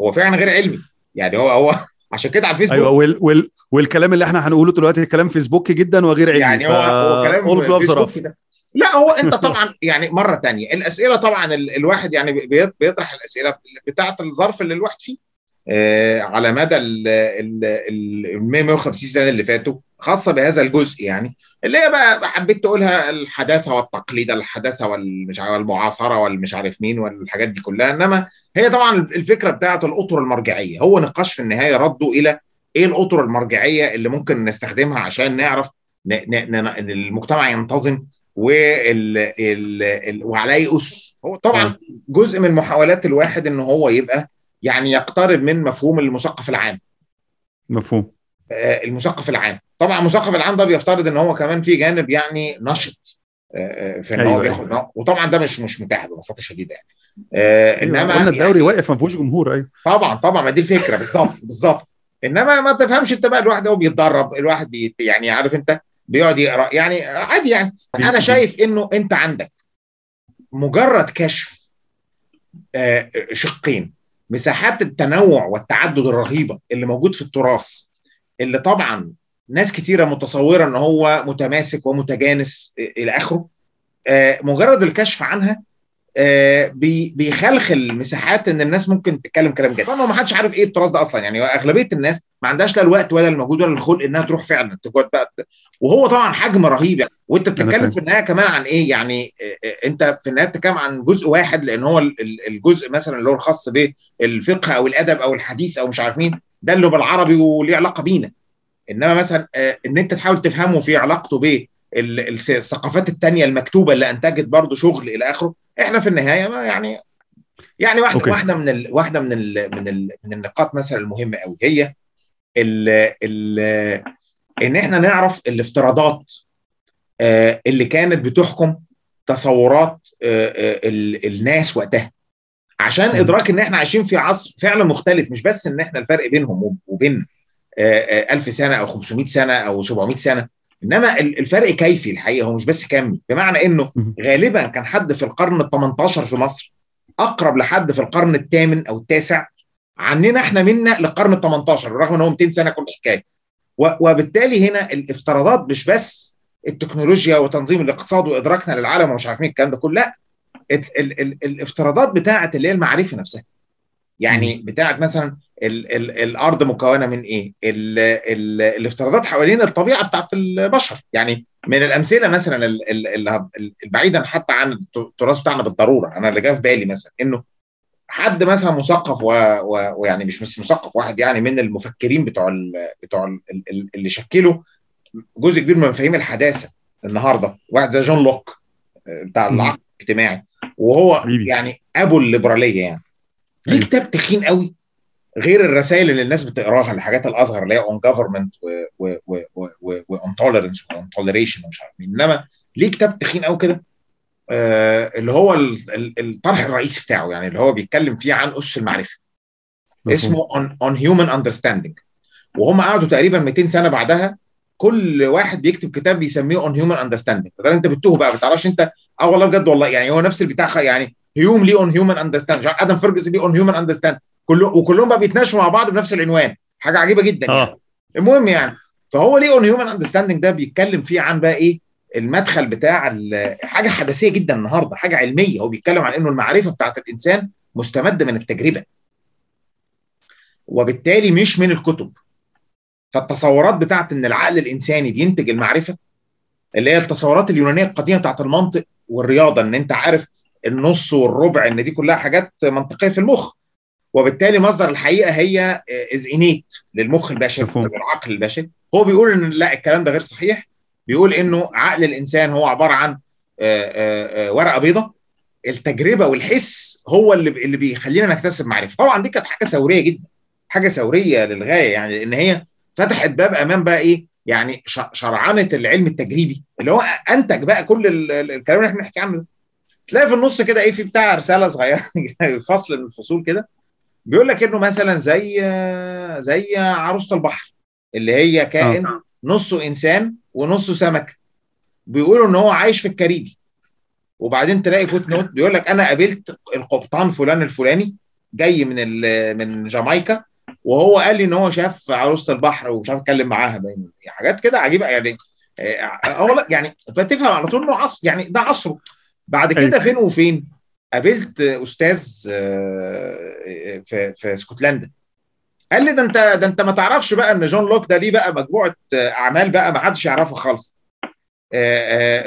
S2: هو فعلا غير علمي. يعني هو هو <laughs> عشان كده على الفيسبوك
S1: أيوه وال وال والكلام اللي إحنا هنقوله دلوقتي كلام فيسبوكي جدا وغير علمي.
S2: يعني هو هو كلام فيسبوكي ده. لا هو انت طبعا يعني مرة تانية. الأسئلة طبعا ال الواحد يعني بيطرح الأسئلة بتاعة الظرف اللي الواحد فيه. آه على مدى ال 150 سنة اللي فاتوا خاصة بهذا الجزء يعني اللي هي بقى حبيت تقولها الحداثة والتقليد الحداثة والمش والمعاصرة والمش عارف مين والحاجات دي كلها. إنما هي طبعا الفكرة بتاعة الأطر المرجعية. هو نقاش في النهاية ردوا إلى إيه الأطر المرجعية اللي ممكن نستخدمها عشان نعرف المجتمع ينتظم وال ال ال وعليه أس. هو طبعا جزء من محاولات الواحد إن هو يبقى يعني يقترب من مفهوم المثقف العام.
S1: مفهوم.
S2: آه المثقف العام. طبعا المثقف العام ده بيفترض إن هو كمان في جانب يعني نشط آه في إن أيوة هو بياخد أيوة. وطبعا ده مش مش متاح ببساطة شديدة يعني.
S1: آه إنما قلنا الدوري يعني واقف ما فيهوش جمهور أيوه.
S2: طبعا طبعا ما دي الفكرة بالظبط بالظبط. إنما ما تفهمش أنت بقى الواحد هو بيتدرب الواحد بي يعني عارف أنت بيقعد يقرأ. يعني عادي يعني. أنا شايف إنه أنت عندك مجرد كشف شقين مساحات التنوع والتعدد الرهيبة اللي موجود في التراث اللي طبعا ناس كتيرة متصورة إن هو متماسك ومتجانس إلى آخره مجرد الكشف عنها بيخلخل مساحات إن الناس ممكن تتكلم كلام جد. طبعا ما حدش عارف إيه التراث ده أصلا. يعني أغلبية الناس ما عندهاش لا الوقت ولا المجهود ولا الخلق إنها تروح فعلا تقعد بقى وهو طبعا حجم رهيب يعني. وأنت بتتكلم في النهاية كمان عن إيه؟ يعني أنت في النهاية بتتكلم عن جزء واحد لأن هو الجزء مثلا اللي هو الخاص بالفقه أو الأدب أو الحديث أو مش عارف مين ده اللي بالعربي وليه علاقة بينا. إنما مثلا إن أنت تحاول تفهمه في علاقته ب الثقافات التانية المكتوبة اللي أنتجت برضه شغل إلى آخره إحنا في النهاية ما يعني يعني واحدة أوكي. واحدة من ال واحدة من ال من ال من النقاط مثلا المهمة قوي هي ال ال إن إحنا نعرف الافتراضات اللي كانت بتحكم تصورات الناس وقتها. عشان إدراك إن إحنا عايشين في عصر فعلا مختلف مش بس إن إحنا الفرق بينهم وبين 1000 سنة أو 500 سنة أو 700 سنة. إنما الفرق كيفي الحقيقة هو مش بس كمي بمعنى إنه غالبا كان حد في القرن ال 18 في مصر أقرب لحد في القرن الثامن أو التاسع عننا إحنا منا للقرن ال 18 بالرغم إن هو 200 سنة كل حكاية. وبالتالي هنا الافتراضات مش بس التكنولوجيا وتنظيم الاقتصاد وإدراكنا للعالم ومش عارفين الكلام ده كله لا ال ال ال الافتراضات بتاعه اللي هي المعرفة نفسها. يعني بتاعه مثلا ال ال الأرض مكونة من إيه؟ ال ال الافتراضات حوالين الطبيعة بتاعت البشر. يعني من الأمثلة مثلا ال بعيدا حتى عن التراث بتاعنا بالضرورة. أنا اللي جاي في بالي مثلا إنه حد مثلا مثقف ويعني مش مثقف واحد يعني من المفكرين بتوع ال بتوع ال اللي شكلوا جزء كبير من مفاهيم الحداثة النهارده. واحد زي جون لوك بتاع العقد الاجتماعي. وهو. يعني أبو الليبرالية يعني. ليه كتاب تخين قوي؟ غير الرسائل اللي الناس بتقراها الحاجات الأصغر اللي هي On Government و On Tolerance و On Toleration ومش عارف مين. إنما ليه كتاب تخين قوي كده؟ آه اللي هو الطرح الرئيسي بتاعه يعني اللي هو بيتكلم فيه عن اسس المعرفة. اسمه On Human Understanding وهم قعدوا تقريبا 200 سنة بعدها كل واحد بيكتب كتاب بيسميه On Human Understanding فده أنت بتتوه بقى ما بتعرفش أنت آه والله بجد والله يعني هو نفس البتاع يعني هيوم ليه On Human Understand آدم فيرجسون ليه On Human Understand كله وكلهم بقى بيتناقشوا مع بعض بنفس العنوان. حاجة عجيبة جدا يعني.
S1: آه
S2: المهم يعني فهو ليه On Human Understanding ده بيتكلم فيه عن بقى إيه؟ المدخل بتاع حاجة حداثية جدا النهارده حاجة علمية. هو بيتكلم عن إنه المعرفة بتاعت الإنسان مستمده من التجربة. وبالتالي مش من الكتب. فالتصورات بتاعت إن العقل الإنساني بينتج المعرفة اللي هي التصورات اليونانية القديمة بتاعت المنطق والرياضة إن أنت عارف النص والربع إن دي كلها حاجات منطقية في المخ. وبالتالي مصدر الحقيقة هي از انيت للمخ البشري للعقل البشري. هو بيقول إن لا الكلام ده غير صحيح. بيقول إنه عقل الإنسان هو عبارة عن ورقة بيضاء التجربة والحس هو اللي اللي بيخلينا نكتسب معرفة. طبعا دي كانت حاجة ثورية جدا حاجة ثورية للغاية يعني لأن هي فتحت باب أمام بقى إيه يعني شرعنة العلم التجريبي. اللي هو أنتج بقى كل الكلام اللي إحنا بنحكي عنه تلاقي في النص كده إيه في بتاع رسالة صغيرة <laughs> فصل من الفصول كده. بيقول لك إنه مثلا زي زي عروسة البحر اللي هي كائن أوه. نصه إنسان ونصه سمكه بيقولوا إن هو عايش في الكاريبي. وبعدين تلاقي footnote بيقول لك أنا قابلت القبطان فلان الفلاني جاي من من جامايكا وهو قال لي إن هو شاف عروسة البحر ومش عارف اتكلم معاها باين حاجات كده عجيبة يعني. هو يعني فتفهم على طول إنه عصر يعني ده عصره. بعد كده فين وفين؟ قابلت أستاذ في في اسكتلندا قال لي ده أنت ده أنت ما تعرفش بقى إن جون لوك ده ليه بقى مجموعة أعمال بقى ما حدش يعرفها خالص.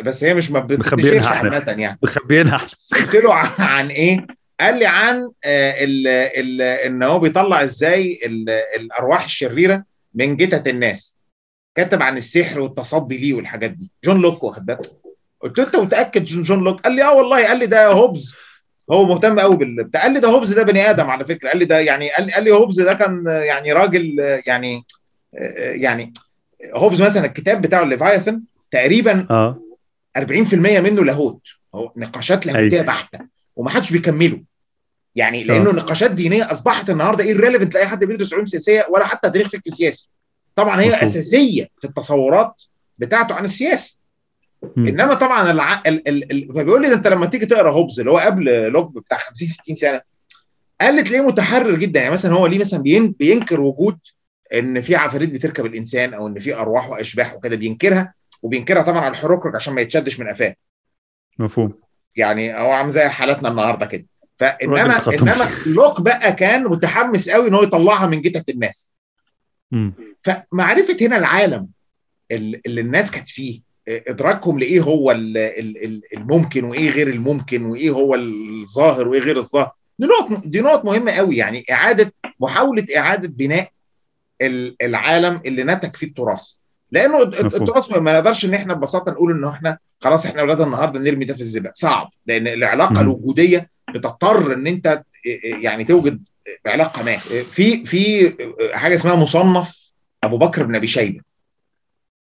S2: بس هي مش ما
S1: بتخبينها عامة
S2: يعني.
S1: مخبينها
S2: قلت له عن إيه؟ قال لي عن ال ال إن هو بيطلع إزاي الأرواح الشريرة من جتة الناس. كتب عن السحر والتصدي ليه والحاجات دي. جون لوك واخد بالك؟ قلت له أنت متأكد جون لوك؟ قال لي آه والله. قال لي ده هوبز. هو مهتم قوي بال قال لي ده هوبز ده بني آدم على فكرة. قال لي ده يعني قال لي, قال لي هوبز ده كان يعني راجل يعني يعني هوبز مثلا الكتاب بتاعه Leviathan تقريبا
S1: آه.
S2: 40% منه لاهوت. هو نقاشات لاهوتية بحتة ومحدش بيكمله. يعني لأنه نقاشات دينية أصبحت النهارده irrelevant لأي حد بيدرس علوم سياسية ولا حتى تاريخ فكر سياسي. طبعا هي. أساسية في التصورات بتاعته عن السياسة. إنما طبعا الع... ال... ال... ال... فبيقول لي ده أنت لما تيجي تقرأ هوبز اللي هو قبل لوك بتاع 50 60 سنة قال لي تلاقيه متحرر جدا. يعني مثلا هو ليه مثلا بين... بينكر وجود إن في عفاريت بتركب الإنسان أو إن في أرواح وأشباح وكده بينكرها وبينكرها طبعا على الحروكرك عشان ما يتشدش من قفاه.
S1: مفهوم.
S2: يعني هو عامل زي حالاتنا النهارده كده. فإنما إنما لوك بقى كان متحمس قوي إن هو يطلعها من جتة الناس.
S1: م.
S2: فمعرفة هنا العالم اللي الناس كانت فيه إدراكهم لإيه هو الممكن وإيه غير الممكن وإيه هو الظاهر وإيه غير الظاهر. دي نقط دي نقط مهمة قوي. يعني إعادة محاولة إعادة بناء العالم اللي نتج فيه التراث. لأنه التراث ما نقدرش إن إحنا ببساطة نقول ان إحنا خلاص إحنا أولاد النهارده نرمي ده في الزبالة. صعب. لأن العلاقة الوجودية بتضطر إن أنت يعني توجد علاقة ما. في في حاجة اسمها مصنف أبو بكر بن أبي شيبة.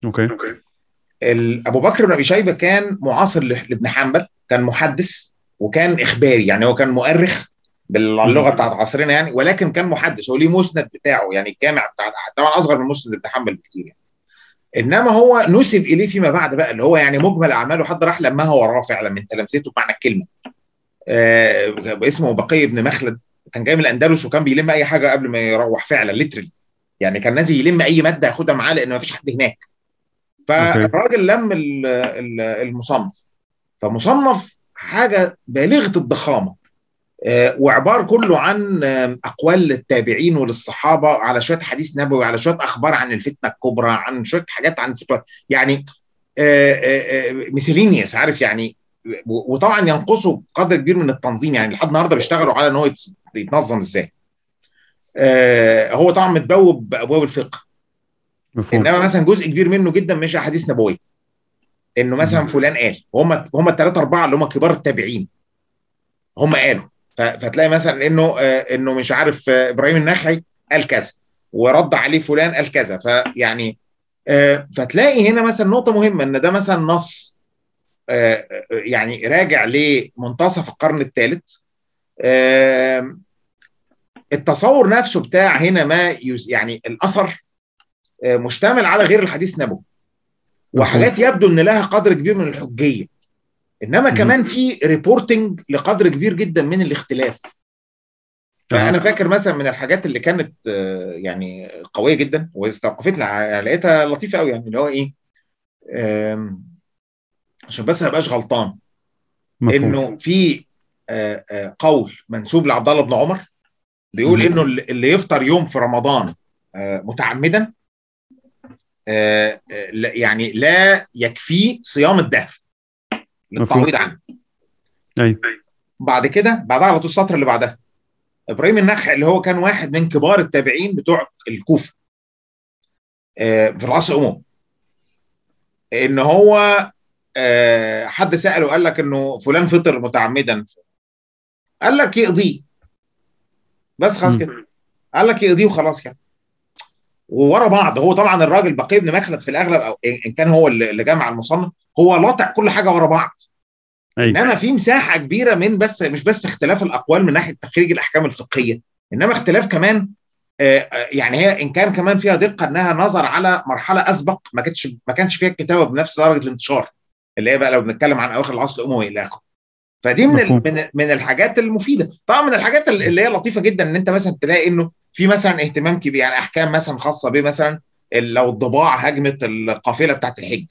S1: أوكي.
S2: أبو بكر بن أبي شيبة كان معاصر لابن حنبل كان محدث وكان إخباري يعني هو كان مؤرخ باللغة بتاعت عصرنا يعني ولكن كان محدث هو ليه مسند بتاعه يعني الجامع بتاع طبعا أصغر من مسند ابن حنبل بكتير يعني. إنما هو نسب إليه فيما بعد بقى اللي هو يعني مجمل أعماله حد راح لمها وراه فعلا من تلامذته بمعنى الكلمة. آه اسمه بقي بن مخلد كان جاي من الأندلس وكان بيلم أي حاجة قبل ما يروح فعلا ليترلي يعني كان نازل يلم أي مادة ياخدها معاه لأن ما فيش حد هناك. فالراجل لم المصنف. فمصنف حاجة بالغة الضخامة. آه، وعبار كله عن آه، أقوال للتابعين وللصحابة على شوية حديث نبوي على شوية أخبار عن الفتنة الكبرى عن شوية حاجات عن فتوى. يعني ميسيلينيوس عارف يعني؟ وطبعا ينقصوا قدر كبير من التنظيم. يعني لحد النهارده بيشتغلوا على إن هو يتنظم إزاي. هو طبعا متبوب بأبواب الفقه. مفهوم. إنما مثلا جزء كبير منه جدا مش أحاديث نبوية. إنه مثلا فلان قال. وهم هم الثلاثه أربعة اللي هم كبار التابعين. هم قالوا. فتلاقي مثلا إنه إنه مش عارف إبراهيم النخعي قال كذا. ورد عليه فلان قال كذا. فيعني فتلاقي هنا مثلا نقطة مهمة إن ده مثلا نص يعني راجع لمنتصف القرن الثالث. التصور نفسه بتاع هنا ما يعني الأثر مشتمل على غير الحديث النبوي وحاجات يبدو إن لها قدر كبير من الحجية. إنما كمان في ريبورتنج لقدر كبير جدا من الاختلاف. فانا فاكر مثلا من الحاجات اللي كانت يعني قوية جدا واستوقفت لقيتها لطيفة قوي يعني اللي هو إيه؟ عشان بس ما ابقاش غلطان. مفهوم. إنه في قول منسوب لعبد الله بن عمر بيقول إنه اللي يفطر يوم في رمضان متعمدا يعني لا يكفيه صيام الدهر. للتعويض عنه.
S1: أيوه
S2: بعد كده بعدها على طول السطر اللي بعدها. إبراهيم النخعي اللي هو كان واحد من كبار التابعين بتوع الكوفة في العصر العموم. إن هو حد سأله قال لك إنه فلان فطر متعمدا. قال لك يقضيه. بس خلاص كده. قال لك يقضيه وخلاص يعني. وورا بعض. هو طبعا الراجل بقي بن مخلد في الأغلب أو ان كان هو اللي جمع المصنف هو لاطع كل حاجة ورا بعض. أيوة. إنما في مساحة كبيرة من بس مش بس اختلاف الأقوال من ناحية تخريج الأحكام الفقهية إنما اختلاف كمان يعني هي إن كان كمان فيها دقة إنها نظر على مرحلة أسبق ما كانتش ما كانش فيها الكتابة بنفس درجة الانتشار اللي هي بقى لو بنتكلم عن أواخر العصر الأموي إلى آخره. فدي من من من الحاجات المفيدة. طبعا من الحاجات اللي هي لطيفة جدا إن أنت مثلا تلاقي إنه في مثلا اهتمام كبير يعني أحكام مثلا خاصة بمثلا لو الضباع هجمت القافلة بتاعت الحج.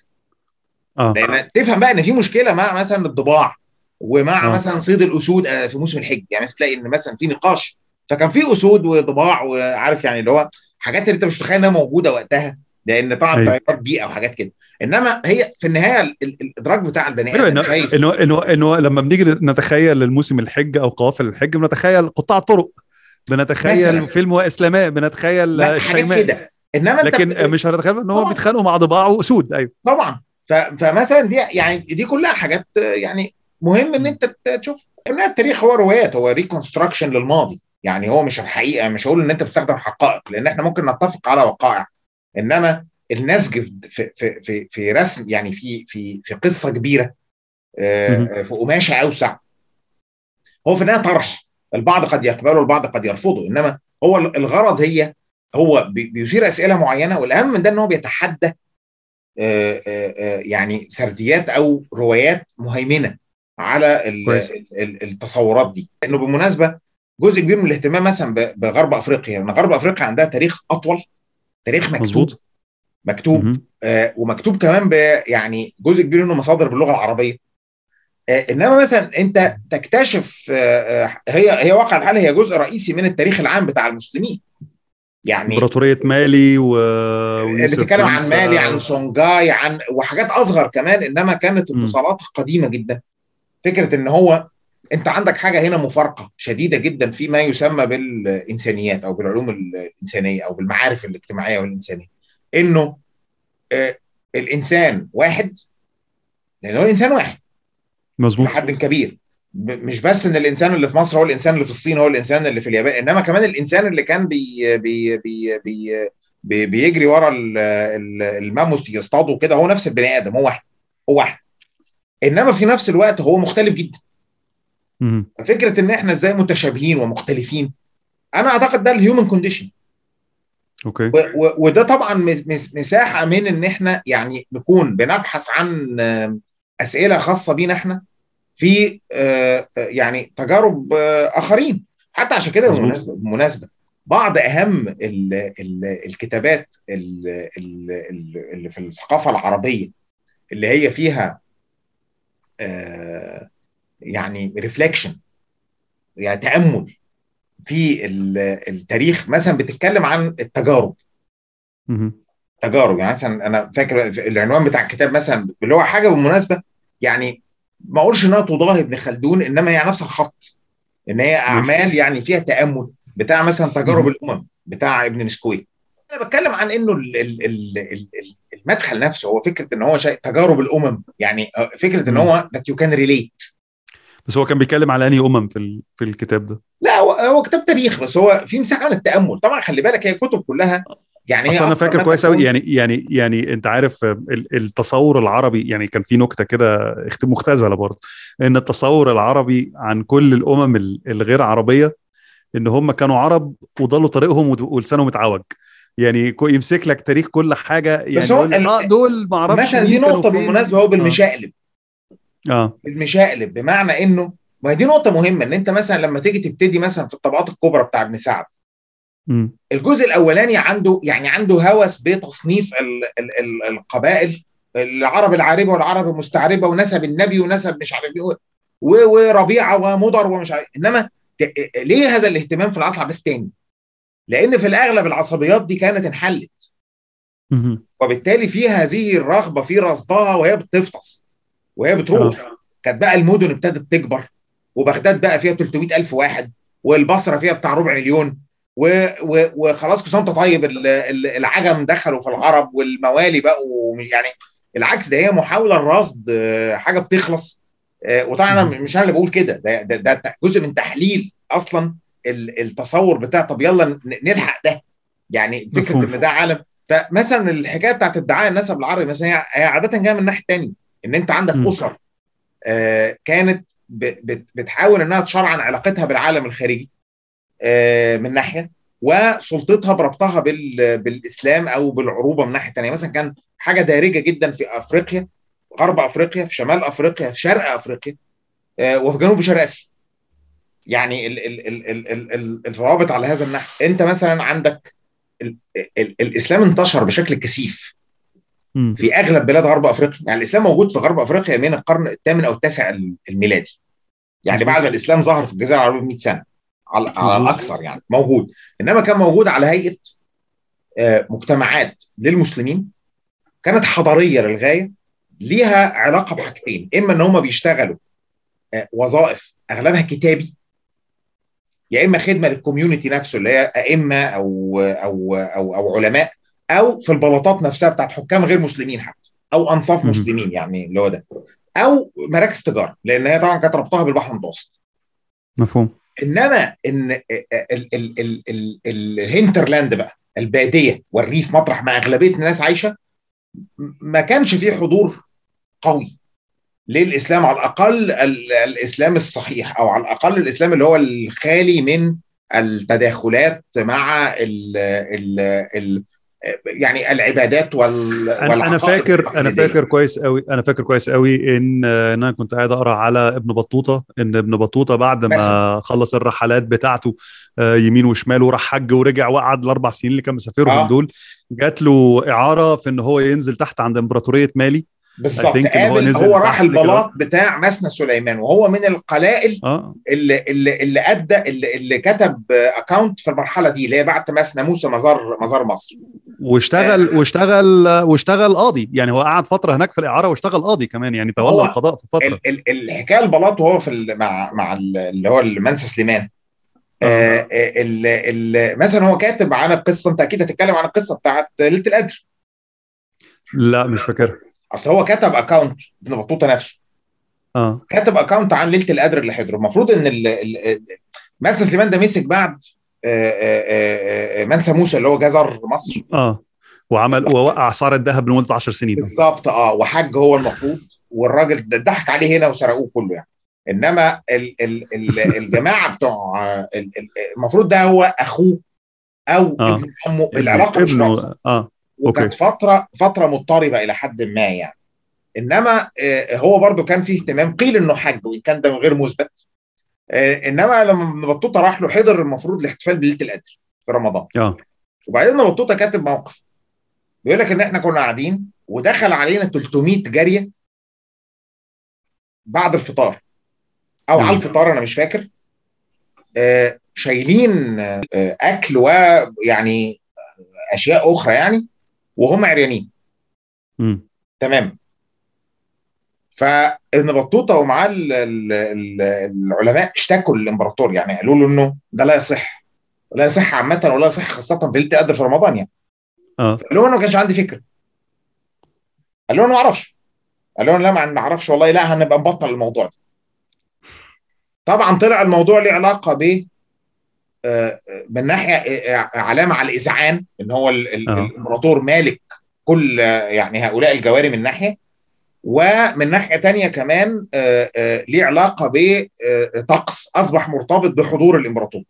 S1: آه.
S2: لأن تفهم بقى إن في مشكلة مع مثلا الضباع ومع آه. مثلا صيد الأسود في موسم الحج. يعني مثلا تلاقي إن مثلا في نقاش فكان في أسود وضباع وعارف يعني اللي هو حاجات اللي أنت مش متخيل إنها موجودة وقتها لأن طبعا تغيرات بيئة وحاجات كده. إنما هي في النهاية الإدراك بتاع البني آدم
S1: إنه شايف. انه انه إنه لما بنيجي نتخيل الموسم الحج أو قوافل الحج بنتخيل قطاع طرق بنتخيل مثلاً. فيلم اسلاماء بنتخيل
S2: الشيماء كده. إنما
S1: لكن انت مش هنتخيل إن هم بيتخانقوا مع ضباع وأسود. أيوه.
S2: طبعا. فمثلا دي يعني دي كلها حاجات يعني مهم إن أنت تشوف. إن التاريخ هو روايات هو ريكونستراكشن للماضي. يعني هو مش الحقيقة مش هقول إن أنت بتستخدم حقائق لأن إحنا ممكن نتفق على وقائع. إنما النسج في في في في رسم يعني في في في قصة كبيرة في قماشة أوسع. هو في النهايه طرح. البعض قد يقبله البعض قد يرفضه. إنما هو الغرض هي هو بيثير أسئلة معينة والأهم من ده إن هو بيتحدى يعني سرديات أو روايات مهيمنة على التصورات دي. لأنه بالمناسبه جزء كبير من الاهتمام مثلا بغرب أفريقيا لأن غرب أفريقيا عندها تاريخ أطول تاريخ مكتوب. مزبوط. مكتوب. آه ومكتوب كمان ب يعني جزء كبير منه مصادر باللغة العربية. إنما مثلا أنت تكتشف آه هي هي واقع الحال هي جزء رئيسي من التاريخ العام بتاع المسلمين؟ يعني
S1: إمبراطورية مالي و
S2: بتتكلم عن مالي عن سونجاي عن وحاجات أصغر كمان إنما كانت اتصالاتها قديمة جدا. فكرة إن هو أنت عندك حاجة هنا مفارقة شديدة جدا في ما يسمى بالإنسانيات أو بالعلوم الإنسانية أو بالمعارف الاجتماعية والإنسانية. إنه آه الإنسان واحد لأن هو الإنسان واحد.
S1: مظبوط.
S2: لحد كبير. مش بس إن الإنسان اللي في مصر هو الإنسان اللي في الصين هو الإنسان اللي في اليابان إنما كمان الإنسان اللي كان بي بي بي بي بي بيجري ورا الماموث يصطاده كده هو نفس البني آدم هو واحد هو واحد. إنما في نفس الوقت هو مختلف جدا. فكرة إن إحنا إزاي متشابهين ومختلفين أنا أعتقد ده ال human
S1: condition okay.
S2: وده طبعا مساحة من إن إحنا يعني نكون بنبحث عن أسئلة خاصة بينا إحنا في يعني تجارب آخرين. حتى عشان كده بالمناسبه بالمناسبه بعض أهم ال ال الكتابات اللي في الثقافة العربية اللي هي فيها يعني ريفليكشن يعني تأمل في التاريخ مثلا بتتكلم عن التجارب. تجارب. يعني مثلا أنا فاكر العنوان بتاع الكتاب مثلا اللي هو حاجة بالمناسبة يعني ما أقولش انها تضاهي ابن خلدون إنما هي نفس الخط. إن هي أعمال يعني فيها تأمل بتاع مثلا تجارب الأمم بتاع ابن مسكوي أنا بتكلم عن إنه ال ال ال المدخل نفسه هو فكرة إن هو شيء تجارب الأمم. يعني فكرة إن هو that you can relate
S1: بس هو كان بيتكلم على أنهي أمم في في الكتاب ده؟
S2: لا هو, هو كتاب تاريخ بس هو في مساحة عن التأمل. طبعا خلي بالك هي الكتب كلها يعني
S1: أصل أنا فاكر كويس قوي يعني يعني يعني أنت عارف التصور العربي يعني كان في نكتة كده مختزلة برضه إن التصور العربي عن كل الأمم الغير عربية إن هم كانوا عرب وضلوا طريقهم ولسانهم اتعوج. يعني يمسك لك تاريخ كل حاجة يعني
S2: بس هو
S1: آه دول ما أعرفش
S2: مثلا دي نقطة بالمناسبة هو بالمشقلب
S1: آه.
S2: بالمشقلب بمعنى إنه ما دي نقطة مهمة إن أنت مثلا لما تيجي تبتدي مثلا في الطبقات الكبرى بتاع ابن سعد. الجزء الأولاني عنده يعني عنده هوس بتصنيف ال ال ال القبائل العرب العاربة والعرب المستعربة ونسب النبي ونسب مش عارف إيه وربيعة ومضر ومش عارف إنما ليه هذا الاهتمام في العصر العباسي تاني؟ لأن في الأغلب العصبيات دي كانت انحلت. وبالتالي في هذه الرغبة في رصدها وهي بتفطس. وهي بتروح. كانت بقى المدن ابتدت تكبر. وبغداد بقى فيها 300 ألف واحد. والبصرة فيها بتاع ربع مليون. وخلاص سنه طيب العجم دخلوا في العرب والموالي بقوا يعني العكس ده هي محاولة لرصد حاجة بتخلص. وطبعا أنا مش أنا اللي بقول كده ده, ده, ده جزء من تحليل أصلا التصور بتاع طب يلا نلحق ده. يعني فكرة إن ده عالم. فمثلا الحكاية بتاعت ادعاء النسب العربي مثلا هي عادة جاية من الناحية الثانية إن أنت عندك م. أسر آه كانت بتحاول إنها تشرعن علاقتها بالعالم الخارجي. آه من ناحية وسلطتها بربطها بالإسلام أو بالعروبة من ناحية ثانية مثلا كان حاجة دارجة جدا في أفريقيا غرب أفريقيا في شمال أفريقيا في شرق أفريقيا آه وفي جنوب شرق آسيا. يعني ال ال ال ال ال ال الروابط على هذا النحو. أنت مثلا عندك ال ال الإسلام انتشر بشكل كثيف في أغلب بلاد غرب أفريقيا. يعني الإسلام موجود في غرب أفريقيا من القرن الثامن أو التاسع الميلادي. يعني بعد ما الإسلام ظهر في الجزيرة العربية ب 100 سنة. على, على الأكثر يعني موجود. إنما كان موجود على هيئة مجتمعات للمسلمين كانت حضارية للغاية ليها علاقة بحاجتين إما إن هم بيشتغلوا وظائف أغلبها كتابي يا إما خدمة لل community نفسه اللي هي أئمة أو أو أو أو علماء أو في البلاطات نفسها بتاعت حكام غير مسلمين حتى أو أنصاف مسلمين يعني اللي هو ده. أو مراكز تجارة لأن هي طبعا كانت ربطها بالبحر المتوسط.
S1: مفهوم.
S2: إنما إن ال hinterland بقى البادية والريف مطرح ما أغلبية الناس عايشة ما كانش فيه حضور قوي للإسلام على الأقل الإسلام الصحيح أو على الأقل الإسلام اللي هو الخالي من التداخلات مع ال ال ال يعني العبادات وال
S1: أنا فاكر أنا فاكر كويس قوي أنا فاكر كويس قوي إن أنا كنت قاعد أقرأ على ابن بطوطة إن ابن بطوطة بعد ما. خلص الرحلات بتاعته يمين وشمال وراح حج ورجع وقعد الأربع سنين اللي كان مسافرهم آه. دول جات له إعارة في إن هو ينزل تحت عند إمبراطورية مالي
S2: بالظبط. هو, هو راح البلاط بتاع مسنى سليمان وهو من القلائل آه. اللي اللي اللي أدى اللي, اللي كتب اكونت في المرحلة دي اللي هي بعد مسنى موسى مزار مزار مصر.
S1: واشتغل آه. واشتغل واشتغل قاضي. يعني هو قعد فترة هناك في الإعارة واشتغل قاضي كمان يعني تولى القضاء في فترة.
S2: ال ال الحكاية البلاط وهو في مع مع اللي هو المنسى سليمان. آه ال ال مثلا هو كاتب عن القصة أنت أكيد هتتكلم عن القصة بتاعت ليلة القدر.
S1: لا مش فاكرها.
S2: أصل هو كتب account ابن بطوطه نفسه.
S1: آه.
S2: كتب account عن ليلة القدر اللي حضره المفروض إن منسى سليمان ده مسك بعد منسى موسى اللي هو زار مصر.
S1: آه. وعمل ووقع اسعار الذهب لمدة 10 سنين.
S2: بالظبط آه. وحج هو المفروض. والراجل ضحك عليه هنا وسرقوه كله يعني. إنما ال ال ال <laughs> الجماعة بتوع المفروض ده هو أخوه أو
S1: آه.
S2: ابن عمه. العلاقة مش
S1: ابنه آه.
S2: وكانت فتره فترة مضطربة إلى حد ما يعني. إنما هو برضو كان فيه اهتمام قيل إنه حج وإن كان ده غير مثبت. إنما لما ابن بطوطة راح له حضر المفروض الاحتفال بليلة القدر في رمضان.
S1: آه.
S2: وبعدين ابن بطوطة كاتب موقف. بيقول لك إن إحنا كنا قاعدين ودخل علينا 300 جارية بعد الفطار. أو على الفطار أنا مش فاكر. آه، شايلين آه، أكل ويعني أشياء أخرى يعني. وهم عريانين.
S1: مم.
S2: تمام. فابن بطوطة ومعاه ال- ال- ال- العلماء اشتكوا للإمبراطور يعني قالوا له إنه ده لا يصح. لا يصح عامة ولا يصح خاصة في ليلة القدر في رمضان يعني.
S1: آه.
S2: قال له أنا ما كانش عندي فكرة. قال له أنا ما أعرفش. قال له لا ما أعرفش والله لا هنبقى نبطل الموضوع ده. طبعا طلع الموضوع له علاقة ب من ناحية علامة على الاذعان إن هو
S1: آه.
S2: الإمبراطور مالك كل يعني هؤلاء الجواري من ناحية ومن ناحية تانية كمان آه، آه، ليه علاقة بطقس أصبح مرتبط بحضور الإمبراطور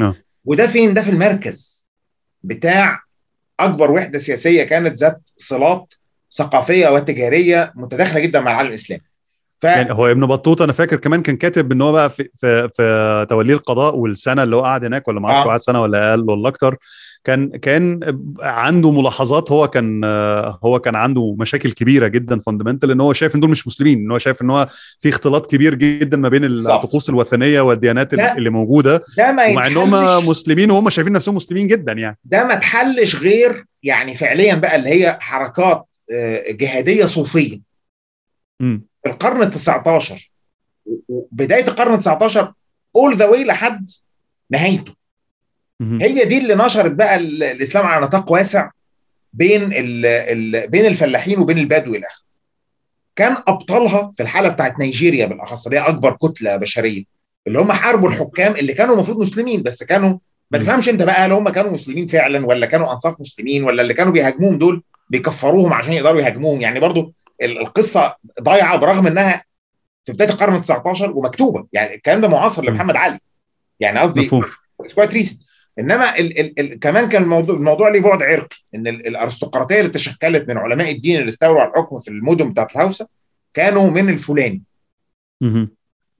S1: آه.
S2: وده فين ده في المركز بتاع أكبر وحدة سياسية كانت ذات صلات ثقافية وتجارية متداخلة جدا مع العالم الإسلامي ف...
S1: يعني هو ابن بطوطه أنا فاكر كمان كان كاتب إن هو بقى في في, في توليه القضاء والسنة اللي هو قعد هناك ولا ما أعرفش
S2: آه.
S1: قعد سنة ولا أقل ولا أكتر كان كان عنده ملاحظات هو كان هو كان عنده مشاكل كبيرة جدا فاندمنتال إن هو شايف إن دول مش مسلمين إن هو شايف إن هو في اختلاط كبير جدا ما بين. الطقوس الوثنية والديانات
S2: لا.
S1: اللي موجودة
S2: ده ما
S1: ومع إن هم مسلمين وهم شايفين نفسهم مسلمين جدا يعني
S2: ده ما اتحلش غير يعني فعليا بقى اللي هي حركات آه، جهادية صوفية
S1: امم
S2: القرن ال 19 وبداية القرن ال 19 اول ذا واي لحد نهايته. هي دي اللي نشرت بقى ال- الإسلام على نطاق واسع بين ال ال بين الفلاحين وبين البدو إلى آخره. كان أبطالها في الحالة بتاعت نيجيريا بالأخص اللي هي أكبر كتلة بشرية اللي هم حاربوا الحكام اللي كانوا المفروض مسلمين بس كانوا ما. تفهمش أنت بقى هل هم كانوا مسلمين فعلا ولا كانوا أنصاف مسلمين ولا اللي كانوا بيهاجموهم دول بيكفروهم عشان يقدروا يهاجموهم. يعني برضو ال- القصة ضايعة برغم إنها في بداية القرن ال 19 ومكتوبة. يعني الكلام ده معاصر. لمحمد علي. يعني قصدي كويت ريسن. إنما ال ال ال كمان كان الموضوع الموضوع ليه بعد عرقي. إن ال- الأرستقراطية اللي تشكلت من علماء الدين اللي استولوا على الحكم في المدن بتاعت الهوسة كانوا من الفلاني.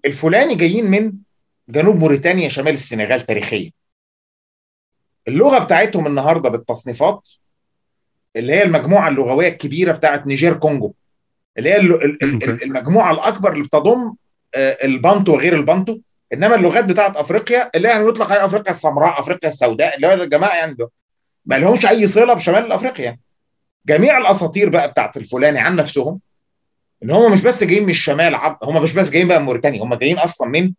S2: الفلاني جايين من جنوب موريتانيا شمال السنغال تاريخيا. اللغة بتاعتهم النهارده بالتصنيفات اللي هي المجموعة اللغوية الكبيرة بتاعت نيجير كونجو اللي هي. <laughs> المجموعة الأكبر اللي بتضم آه، البانتو وغير البانتو إنما اللغات بتاعت أفريقيا اللي يعني يطلق عليها أفريقيا السمراء أفريقيا السوداء اللي هو الجماعه يعني ما لهمش أي صلة بشمال أفريقيا. جميع الأساطير بقى بتاعت الفلاني عن نفسهم إن هم مش بس جايين من الشمال عب... هم مش بس جايين بقى من موريتانيا هم جايين أصلا من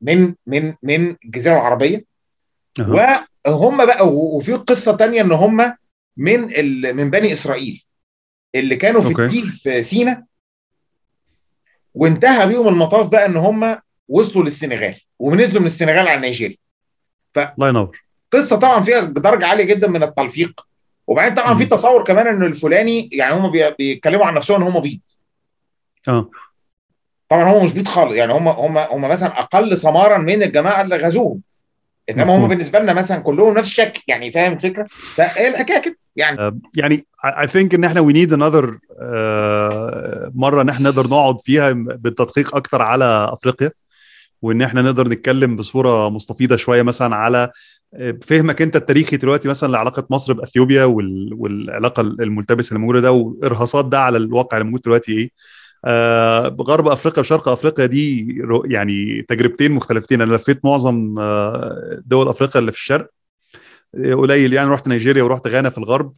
S2: من من من الجزيرة العربية
S1: أها.
S2: وهم بقى وفي قصة تانية إن هم من ال... من بني إسرائيل اللي كانوا في. التيه في سينا وانتهى بيهم المطاف بقى إن هم وصلوا للسنغال ونزلوا من السنغال على نيجيريا.
S1: الله ينور.
S2: قصة طبعا فيها درجه عالية جدا من التلفيق وبعدين طبعا في. تصور كمان إن الفلاني يعني هم بي- بيتكلموا عن نفسهم إن هم بيض.
S1: آه.
S2: طبعا هم مش بيض خالص يعني هم هم هم مثلا أقل سمارا من الجماعة اللي غزوهم. انما هم. بالنسبة لنا مثلا كلهم نفس الشكل يعني فاهم الفكرة؟ فهي الحكاية كده يعني
S1: يعني I I think إن إحنا need another uh, مرة إن إحنا نقدر نقعد فيها بالتدقيق أكتر على أفريقيا وإن إحنا نقدر نتكلم بصورة مستفيضه شوية مثلا على فهمك أنت التاريخي دلوقتي مثلا لعلاقة مصر بأثيوبيا وال... والعلاقة الملتبسه اللي موجودة ده وإرهاصات ده على الواقع اللي موجود دلوقتي إيه آه غرب أفريقيا وشرق أفريقيا دي يعني تجربتين مختلفتين. أنا لفيت معظم آه، دول أفريقيا اللي في الشرق. آه، قليل يعني. رحت نيجيريا ورحت غانا في الغرب.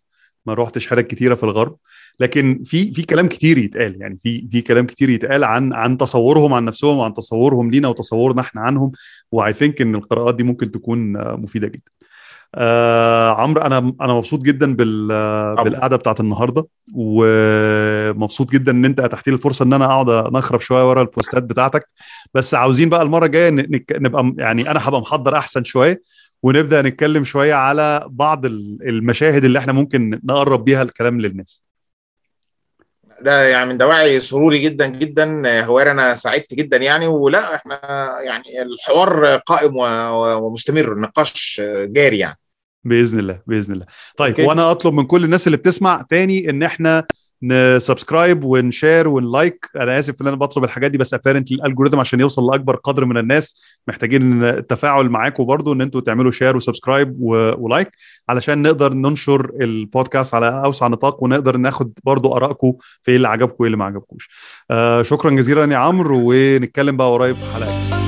S1: ما روحتش حتت كتيرة في الغرب. لكن في في كلام كتير يتقال. يعني في في كلام كتير يتقال عن عن تصورهم عن نفسهم وعن تصورهم لينا وتصورنا إحنا عنهم. واي ثينك إن القراءات دي ممكن تكون آه، مفيدة جدا. آه عمرو أنا أنا مبسوط جدا بال. بالقعدة بتاعت النهارده ومبسوط جدا إن أنت اتحت لي الفرصة إن أنا أقعد نخرب شوية ورا البوستات بتاعتك بس عاوزين بقى المرة الجاية نبقى يعني أنا هبقى محضر أحسن شوية ونبدأ نتكلم شوية على بعض ال- المشاهد اللي إحنا ممكن نقرب بيها الكلام للناس
S2: ده يعني من دواعي سروري جدا جدا آه، هوار أنا سعدت جدا يعني. ولا إحنا يعني الحوار قائم ومستمر النقاش جاري يعني.
S1: بإذن الله بإذن الله. طيب
S2: okay.
S1: وأنا أطلب من كل الناس اللي بتسمع تاني إن إحنا ن subscribe ون share ون like. أنا آسف إن أنا بطلب الحاجات دي بس apparently ال algorithm عشان يوصل لأكبر قدر من الناس محتاجين التفاعل معاكم برضو إن أنتوا تعملوا share و subscribe و like علشان نقدر ننشر البودكاست على أوسع نطاق ونقدر ناخد برضو ارائكم في إيه اللي عجبكم وايه اللي ما عجبكوش. آه شكرا جزيلا يا عمرو ونتكلم بقى قريب في
S3: حلقة.